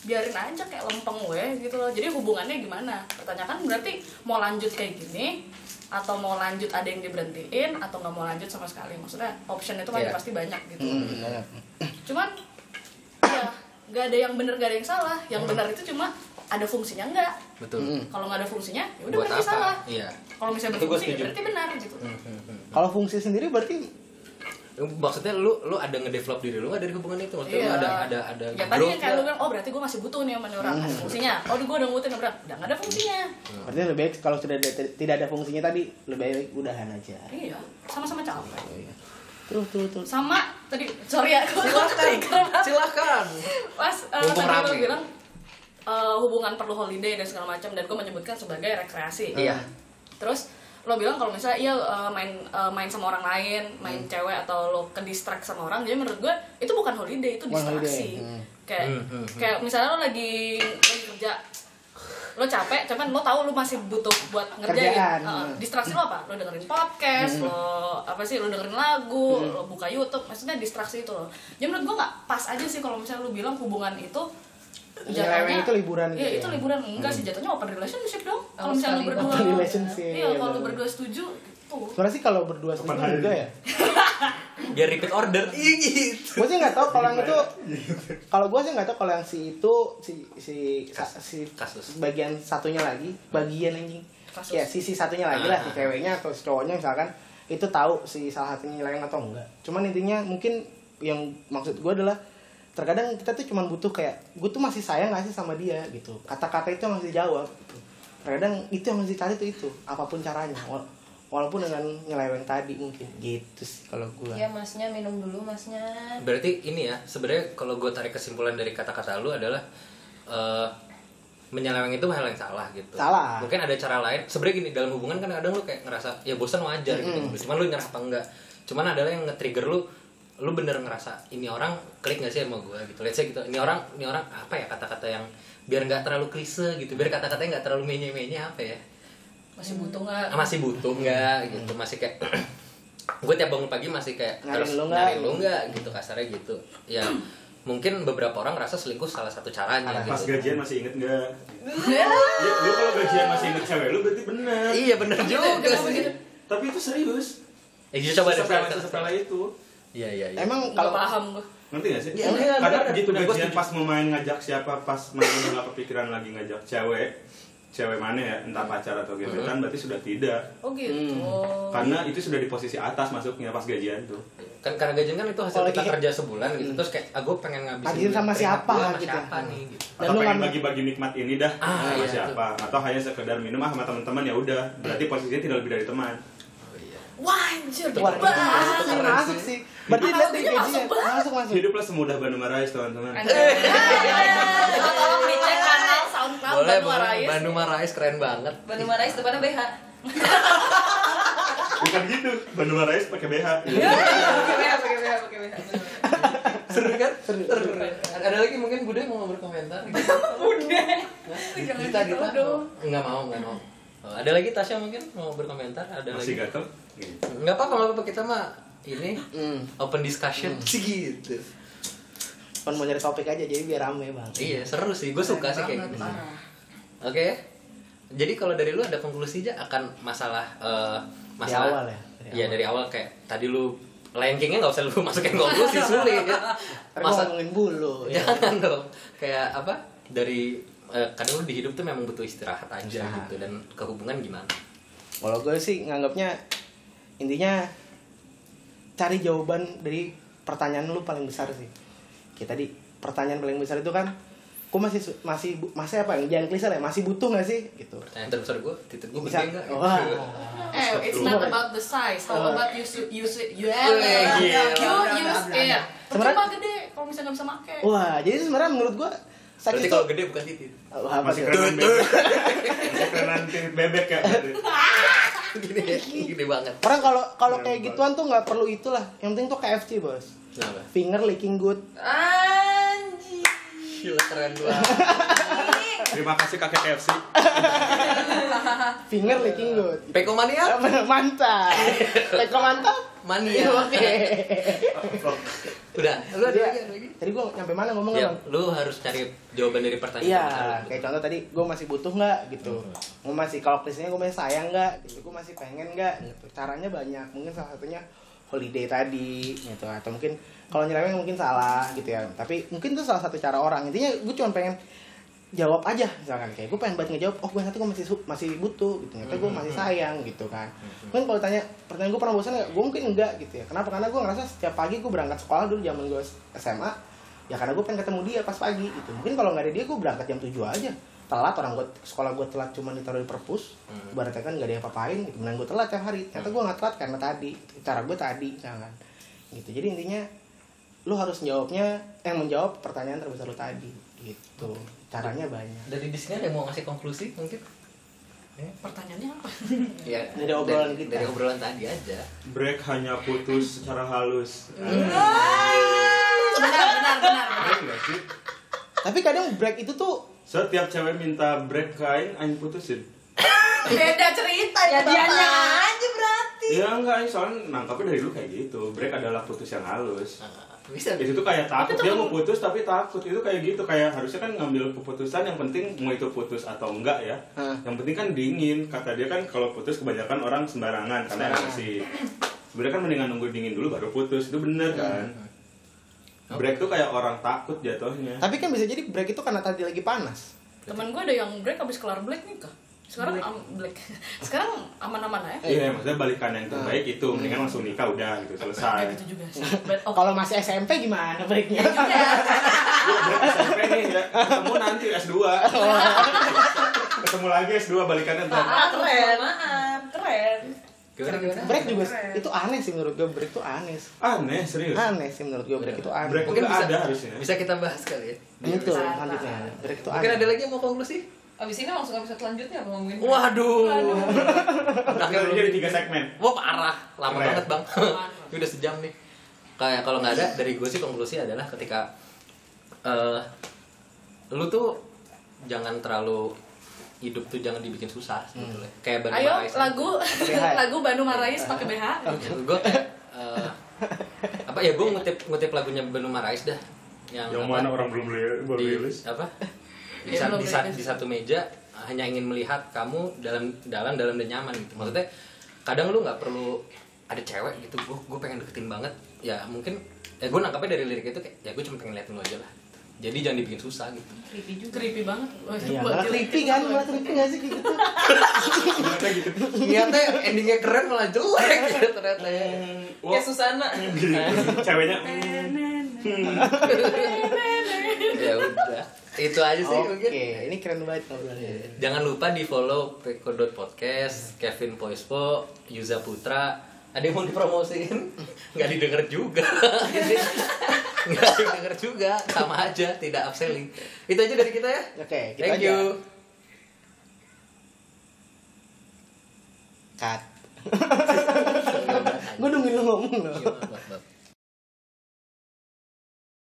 Speaker 3: Biarin aja kayak lempeng weh gitu loh. Jadi hubungannya gimana? Pertanyakan berarti mau lanjut kayak gini atau mau lanjut ada yang diberhentiin atau nggak mau lanjut sama sekali maksudnya option itu kan
Speaker 2: Iya.
Speaker 3: pasti banyak gitu
Speaker 1: Hmm, benar.
Speaker 3: cuman ya nggak ada yang benar nggak ada yang salah yang benar itu cuma ada fungsinya nggak
Speaker 2: Betul.
Speaker 1: Mm.
Speaker 3: kalau nggak ada fungsinya ya udah berarti
Speaker 2: apa?
Speaker 3: salah
Speaker 2: Iya.
Speaker 3: kalau misalnya berfungsi ya berarti benar gitu
Speaker 1: kalau fungsi sendiri berarti
Speaker 2: Maksudnya lu lu ada ngedevelop diri lu nggak dari hubungan itu? Maksudnya lu
Speaker 3: Iya.
Speaker 2: ada ada ada
Speaker 3: ya tadi yang kayak lu bilang oh berarti gue masih butuh nih sama nih orang ada fungsinya oh gue udah ngutin berat udah nggak ada fungsinya
Speaker 1: berarti lebih baik kalau sudah ada, tidak ada fungsinya tadi lebih baik udahan aja
Speaker 3: iya sama-sama capek
Speaker 1: Oh, iya. terus terus terus
Speaker 3: sama tadi sorry ya
Speaker 2: Silakan. Silakan.
Speaker 3: pas uh,
Speaker 2: Mumpung
Speaker 3: tadi
Speaker 2: rame.
Speaker 3: lu bilang uh, hubungan perlu holiday dan segala macam dan gue menyebutkan sebagai rekreasi
Speaker 2: Iya.
Speaker 3: terus lo bilang kalau misalnya iya uh, main uh, main sama orang lain main
Speaker 1: Hmm.
Speaker 3: cewek atau lo ke distract sama orang jadi menurut gue itu bukan holiday itu distraksi
Speaker 1: holiday, hmm.
Speaker 3: kayak
Speaker 2: Hmm, hmm, hmm.
Speaker 3: kayak misalnya lo lagi lagi kerja lo capek cuman lo tahu lo masih butuh buat ngerjain
Speaker 1: Kerjaan,
Speaker 3: Uh,
Speaker 1: hmm.
Speaker 3: distraksi lo apa lo dengerin podcast lo apa sih lo dengerin lagu lo buka YouTube maksudnya distraksi itu lo jadi menurut gue nggak pas aja sih kalau misalnya lo bilang hubungan itu
Speaker 1: Nyeleweng itu liburan
Speaker 3: iya
Speaker 1: gitu
Speaker 3: itu
Speaker 1: ya?
Speaker 3: liburan enggak sih jatuhnya open relationship dong kalau
Speaker 5: Oh,
Speaker 3: misalnya lo
Speaker 5: sekali
Speaker 3: berdua
Speaker 1: open relationship,
Speaker 3: iya kalau lo
Speaker 1: bener.
Speaker 3: berdua setuju gitu
Speaker 1: sebenarnya sih kalau berdua setuju juga ya
Speaker 2: Biar repeat order. Iya gitu.
Speaker 1: gue sih nggak tahu kalau yang itu kalau gue sih nggak tahu kalau yang si itu si si
Speaker 2: Kas-
Speaker 1: si
Speaker 2: kasus.
Speaker 1: bagian satunya lagi bagian anjing
Speaker 3: Kasus.
Speaker 1: ya sisi satunya lagi lah si
Speaker 2: Ah.
Speaker 1: ceweknya atau si cowoknya misalkan itu tahu si salah satunya nyeleweng atau enggak cuman intinya mungkin yang maksud gue adalah terkadang kita tuh cuman butuh kayak gue tuh masih sayang gak sih sama dia gitu kata-kata itu yang harus dijawab gitu. terkadang itu yang harus dicari tuh itu apa pun caranya Wala- walaupun dengan nyeleweng tadi mungkin gitu sih kalau gue
Speaker 5: ya masnya minum dulu masnya
Speaker 2: Berarti ini ya, sebenarnya kalau gue tarik kesimpulan dari kata-kata lu adalah eh, menyeleweng itu hal yang salah gitu.
Speaker 1: Salah.
Speaker 2: Mungkin ada cara lain. Sebenarnya gini dalam hubungan kan kadang lu kayak ngerasa ya bosan wajar gitu. Cuman lu nyerah apa enggak. Cuman adalah yang nge-trigger lu lu bener ngerasa ini orang klik gak sih sama gue gitu. Let's say gitu. Ini orang ini orang apa ya kata-kata yang biar nggak terlalu klise gitu. Biar kata-katanya nggak terlalu menye-menye apa ya.
Speaker 3: masih butuh nggak
Speaker 2: Ah, masih butuh nggak gitu masih kayak gue tiap bangun pagi masih kayak
Speaker 1: Nyariin
Speaker 2: harus
Speaker 1: lu nggak?
Speaker 2: nyariin lu nggak gitu kasarnya gitu ya mungkin beberapa orang rasa selingkuh salah satu caranya
Speaker 4: Pas
Speaker 2: gitu
Speaker 4: gajian masih inget nggak? Ya, lu kalau gajian masih inget cewek lu berarti bener.
Speaker 2: iya bener juga
Speaker 3: Kenapa
Speaker 2: sih
Speaker 3: gitu?
Speaker 4: Tapi itu serius.
Speaker 2: eh, jadi coba deh
Speaker 4: Sepele sepele itu.
Speaker 2: Iya iya iya
Speaker 1: emang
Speaker 3: nggak
Speaker 1: kalau
Speaker 3: paham gue
Speaker 4: Ngerti gak sih?
Speaker 2: Iya, iya,
Speaker 4: Karena
Speaker 2: bener.
Speaker 4: begitu gajian pas mau main ngajak siapa, pas main nggak kepikiran lagi ngajak cewek, cewek mana ya, entah pacar atau gebetan, berarti sudah tidak.
Speaker 3: oh gitu
Speaker 1: Hmm.
Speaker 4: Karena itu sudah di posisi atas masuknya pas gajian tuh.
Speaker 2: kan karena gajian kan itu hasil
Speaker 1: Kalau
Speaker 2: kita kerja sebulan gitu terus kayak ah gue pengen ngabisin duit
Speaker 1: sama siapa
Speaker 2: gua sama
Speaker 1: gitu.
Speaker 2: siapa nih gitu
Speaker 1: Dan
Speaker 4: atau
Speaker 1: lu
Speaker 4: pengen bagi-bagi nikmat ini dah
Speaker 2: Ah,
Speaker 4: sama
Speaker 2: iya,
Speaker 4: siapa atau hanya sekedar minum ah sama teman-teman ya udah berarti posisinya tidak lebih dari teman
Speaker 2: oh.
Speaker 3: Wah anjir
Speaker 1: Wah,
Speaker 3: banget
Speaker 1: masuk sih, masuk. Berarti lihat
Speaker 3: Analoginya
Speaker 1: gajinya.
Speaker 3: masuk.
Speaker 1: Masuk,
Speaker 4: hiduplah semudah Bandung Marais teman-teman
Speaker 3: tolong dicek kanal SoundCloud
Speaker 2: boleh
Speaker 3: Bandung
Speaker 2: boleh
Speaker 3: Arais.
Speaker 2: Bandung Marais keren banget
Speaker 5: Bandung Marais depannya BH
Speaker 4: Bukan gitu. Bandung Marais pakai BH.
Speaker 5: Pakai BH, pakai BH, pakai BH.
Speaker 2: seru kan seru, ada ada lagi mungkin bude mau berkomentar Dita,
Speaker 3: gitu
Speaker 2: Dita.
Speaker 3: dong.
Speaker 2: nggak mau nggak mau Oh, ada lagi Tasya mungkin mau berkomentar ada
Speaker 4: Masih
Speaker 2: lagi
Speaker 4: gatel? Gini.
Speaker 2: nggak apa-apa nggak apa-apa kita mah ini
Speaker 1: Hmm.
Speaker 2: open discussion gitu
Speaker 1: Kan mau nyari topik aja jadi biar rame bang.
Speaker 2: iya seru sih gue suka sih kayak
Speaker 3: Banget,
Speaker 2: gitu oke jadi kalau dari lu ada konklusi aja akan masalah eh, masalah
Speaker 1: awal ya? Dari
Speaker 2: Iya
Speaker 1: awal.
Speaker 2: dari awal kayak tadi lu rankingnya nggak usah lu masukin konklusi sulit
Speaker 1: Masa
Speaker 2: masa
Speaker 1: ngomongin bulu ya.
Speaker 2: jangan dong kayak apa dari eh, kadang lu di hidup tuh memang butuh istirahat aja
Speaker 1: Istirahat.
Speaker 2: gitu dan kehubungan gimana
Speaker 1: Kalau gue sih nganggapnya intinya cari jawaban dari pertanyaan lu paling besar sih. Kayak tadi pertanyaan paling besar itu kan, gue masih masih masih apa? Jangan klise lah, ya, masih butuh nggak sih? Gitu.
Speaker 2: pertanyaan terbesar gue titik gue
Speaker 1: Bisa.
Speaker 2: gede nggak
Speaker 1: Wah.
Speaker 3: Eh, it's not about the size, how
Speaker 1: Oh.
Speaker 3: about you use use it, you
Speaker 2: gila.
Speaker 3: you use it.
Speaker 1: Sebenarnya-
Speaker 3: gede kalau misalnya nggak bisa make.
Speaker 1: Wah, jadi sebenarnya menurut gue seks
Speaker 2: berarti
Speaker 1: itu
Speaker 2: kalau gede bukan titik
Speaker 1: apa
Speaker 4: Masih
Speaker 1: tuh?
Speaker 4: kerenan bebek. Masih kerenan bebek ya.
Speaker 2: gede ya gede banget
Speaker 1: Orang kalau kalau
Speaker 4: Keren
Speaker 1: kayak
Speaker 4: banget.
Speaker 1: gituan tuh nggak perlu itulah. Yang penting tuh KFC bos.
Speaker 2: kenapa
Speaker 1: Finger licking good.
Speaker 5: Anjing.
Speaker 2: gila keren banget
Speaker 4: Terima kasih kakek KFC.
Speaker 1: Finger licking good.
Speaker 2: Peko mania
Speaker 1: mantap. Teko mantap.
Speaker 2: Mania
Speaker 1: Oke.
Speaker 2: udah lu ada lagi ada lagi
Speaker 1: Tadi gue nyampe mana ngomongnya
Speaker 2: ya
Speaker 1: bang?
Speaker 2: lu harus cari jawaban dari pertanyaan
Speaker 1: Iya, kayak contoh tadi gue masih butuh nggak gitu.
Speaker 2: Hmm.
Speaker 1: Gue masih kalau krisisnya gue masih sayang nggak gitu. Gue masih pengen nggak gitu. Caranya banyak. Mungkin salah satunya holiday tadi gitu atau mungkin kalau nyerempet mungkin salah gitu ya. Tapi mungkin itu salah satu cara orang. Intinya gue cuma pengen jawab aja misalkan kayak gue pengen banget ngejawab oh gue nanti gue masih masih butuh gitu ternyata gue
Speaker 2: Hmm,
Speaker 1: masih sayang gitu kan. Mungkin kalau tanya pertanyaan gue pernah bosan nggak? Gue mungkin enggak gitu ya. Kenapa? Karena gue ngerasa setiap pagi gue berangkat sekolah dulu zaman gue SMA ya karena gue pengen ketemu dia pas pagi gitu. Mungkin kalau nggak ada dia gue berangkat jam 7 aja. Telat orang gue sekolah gue telat cuma ditaruh di perpus.
Speaker 2: Hmm.
Speaker 1: ibaratnya kan nggak ada yang apa-apain gitu. Kemudian gue telat tiap hari. Ternyata gue nggak telat karena tadi cara gue tadi jangan gitu. Jadi intinya lu harus jawabnya eh menjawab pertanyaan terbesar lu tadi gitu caranya banyak
Speaker 2: dari di sini ada yang mau ngasih konklusi mungkin
Speaker 3: Pertanyaannya apa?
Speaker 2: ya
Speaker 1: Dari obrolan
Speaker 2: dari,
Speaker 1: kita.
Speaker 2: dari obrolan tadi aja
Speaker 4: Break hanya putus secara halus.
Speaker 3: benar, benar, benar.
Speaker 4: Sih?
Speaker 1: tapi kadang break itu tuh
Speaker 4: Setiap cewek minta break kain, anjing putusin.
Speaker 3: Beda cerita
Speaker 5: Ya dianya aja berarti.
Speaker 4: Iya enggak, ini soalnya nangkapnya dari dulu kayak gitu. Break adalah putus yang halus.
Speaker 2: Bisa
Speaker 4: Itu tuh kayak takut dia mau putus tapi takut itu kayak gitu kayak harusnya kan ngambil keputusan yang penting mau itu putus atau enggak ya.
Speaker 1: Hah.
Speaker 4: Yang penting kan dingin kata dia kan kalau putus kebanyakan orang sembarangan karena
Speaker 1: Sembarangan.
Speaker 4: emosi. Sebenarnya kan mendingan nunggu dingin dulu baru putus itu bener kan. Break tuh kayak orang takut jatuhnya.
Speaker 1: tapi kan bisa jadi break itu karena tadi lagi panas
Speaker 3: Temen gue ada yang break habis kelar black nikah. Sekarang am, black. Sekarang aman-aman aja.
Speaker 4: Iya, maksudnya balikan yang terbaik itu, mendingan langsung nikah udah gitu selesai.
Speaker 3: gitu juga sih. Oh,
Speaker 1: kalau masih SMP gimana breaknya
Speaker 4: Iya, SMP nih ya, ketemu nanti S2. ketemu lagi S2 balikannya ntar.
Speaker 5: Ah, keren. Maaf, keren.
Speaker 2: gimana
Speaker 1: break juga
Speaker 5: Keren.
Speaker 1: itu aneh sih menurut gue break itu aneh
Speaker 4: Aneh, serius.
Speaker 1: aneh sih menurut gue break itu aneh
Speaker 4: Break
Speaker 2: mungkin bisa
Speaker 4: ada harusnya.
Speaker 2: bisa kita bahas kali ya
Speaker 1: itu selanjutnya break itu
Speaker 2: mungkin
Speaker 1: aneh
Speaker 2: ada lagi yang mau konklusi
Speaker 5: Abis ini langsung episode selanjutnya apa ngomongin?
Speaker 2: waduh
Speaker 4: Kita jadi tiga segmen.
Speaker 2: wah parah lama
Speaker 4: Keren.
Speaker 2: banget bang Ini udah sejam nih kayak kalau nggak ada dari gue sih konklusi adalah ketika eh lu tuh jangan terlalu hidup tuh jangan dibikin susah sebetulnya kayak Bandung
Speaker 3: Ayo
Speaker 2: Marais.
Speaker 3: lagu lagu Bandung Marais pakai BH.
Speaker 2: gue kayak eh, apa ya gue ngutip ngutip lagunya Bandung Marais dah yang,
Speaker 4: Yang
Speaker 2: apa,
Speaker 4: mana orang belum li- baru
Speaker 2: di
Speaker 4: rilis?
Speaker 2: apa di,
Speaker 3: Ya,
Speaker 2: sa-
Speaker 3: belum
Speaker 2: di, sa- di satu meja hanya ingin melihat kamu dalam dalam dalam dan nyaman gitu. Maksudnya kadang lu nggak perlu ada cewek gitu. Gue gue pengen deketin banget. Ya mungkin ya gue nangkapnya dari lirik itu kayak ya gue cuma pengen liatin lu aja lah. Jadi jangan dibikin susah gitu.
Speaker 5: Creepy juga.
Speaker 3: Creepy banget.
Speaker 1: Iya,
Speaker 3: buat
Speaker 1: malah creepy kan, malah creepy gak sih kayak gitu?
Speaker 4: Ternyata gitu.
Speaker 2: ternyata endingnya keren malah jelek gitu ternyata. Ya
Speaker 5: Kayak Susana.
Speaker 4: Ceweknya
Speaker 2: ya udah itu aja sih
Speaker 1: Oke,
Speaker 2: mungkin
Speaker 1: ini keren banget ngobrolnya.
Speaker 2: Jangan lupa di follow Peko.podcast, Kevin Poispo, Yuza Putra. Ada yang mau dipromosiin? Nggak didengar juga. Nggak didengar juga. Sama aja, tidak upselling. Itu aja dari kita ya.
Speaker 1: Oke, kita
Speaker 2: Thank
Speaker 1: aja.
Speaker 2: you.
Speaker 1: Cut. gue nungguin lu ngomong loh
Speaker 2: Iya.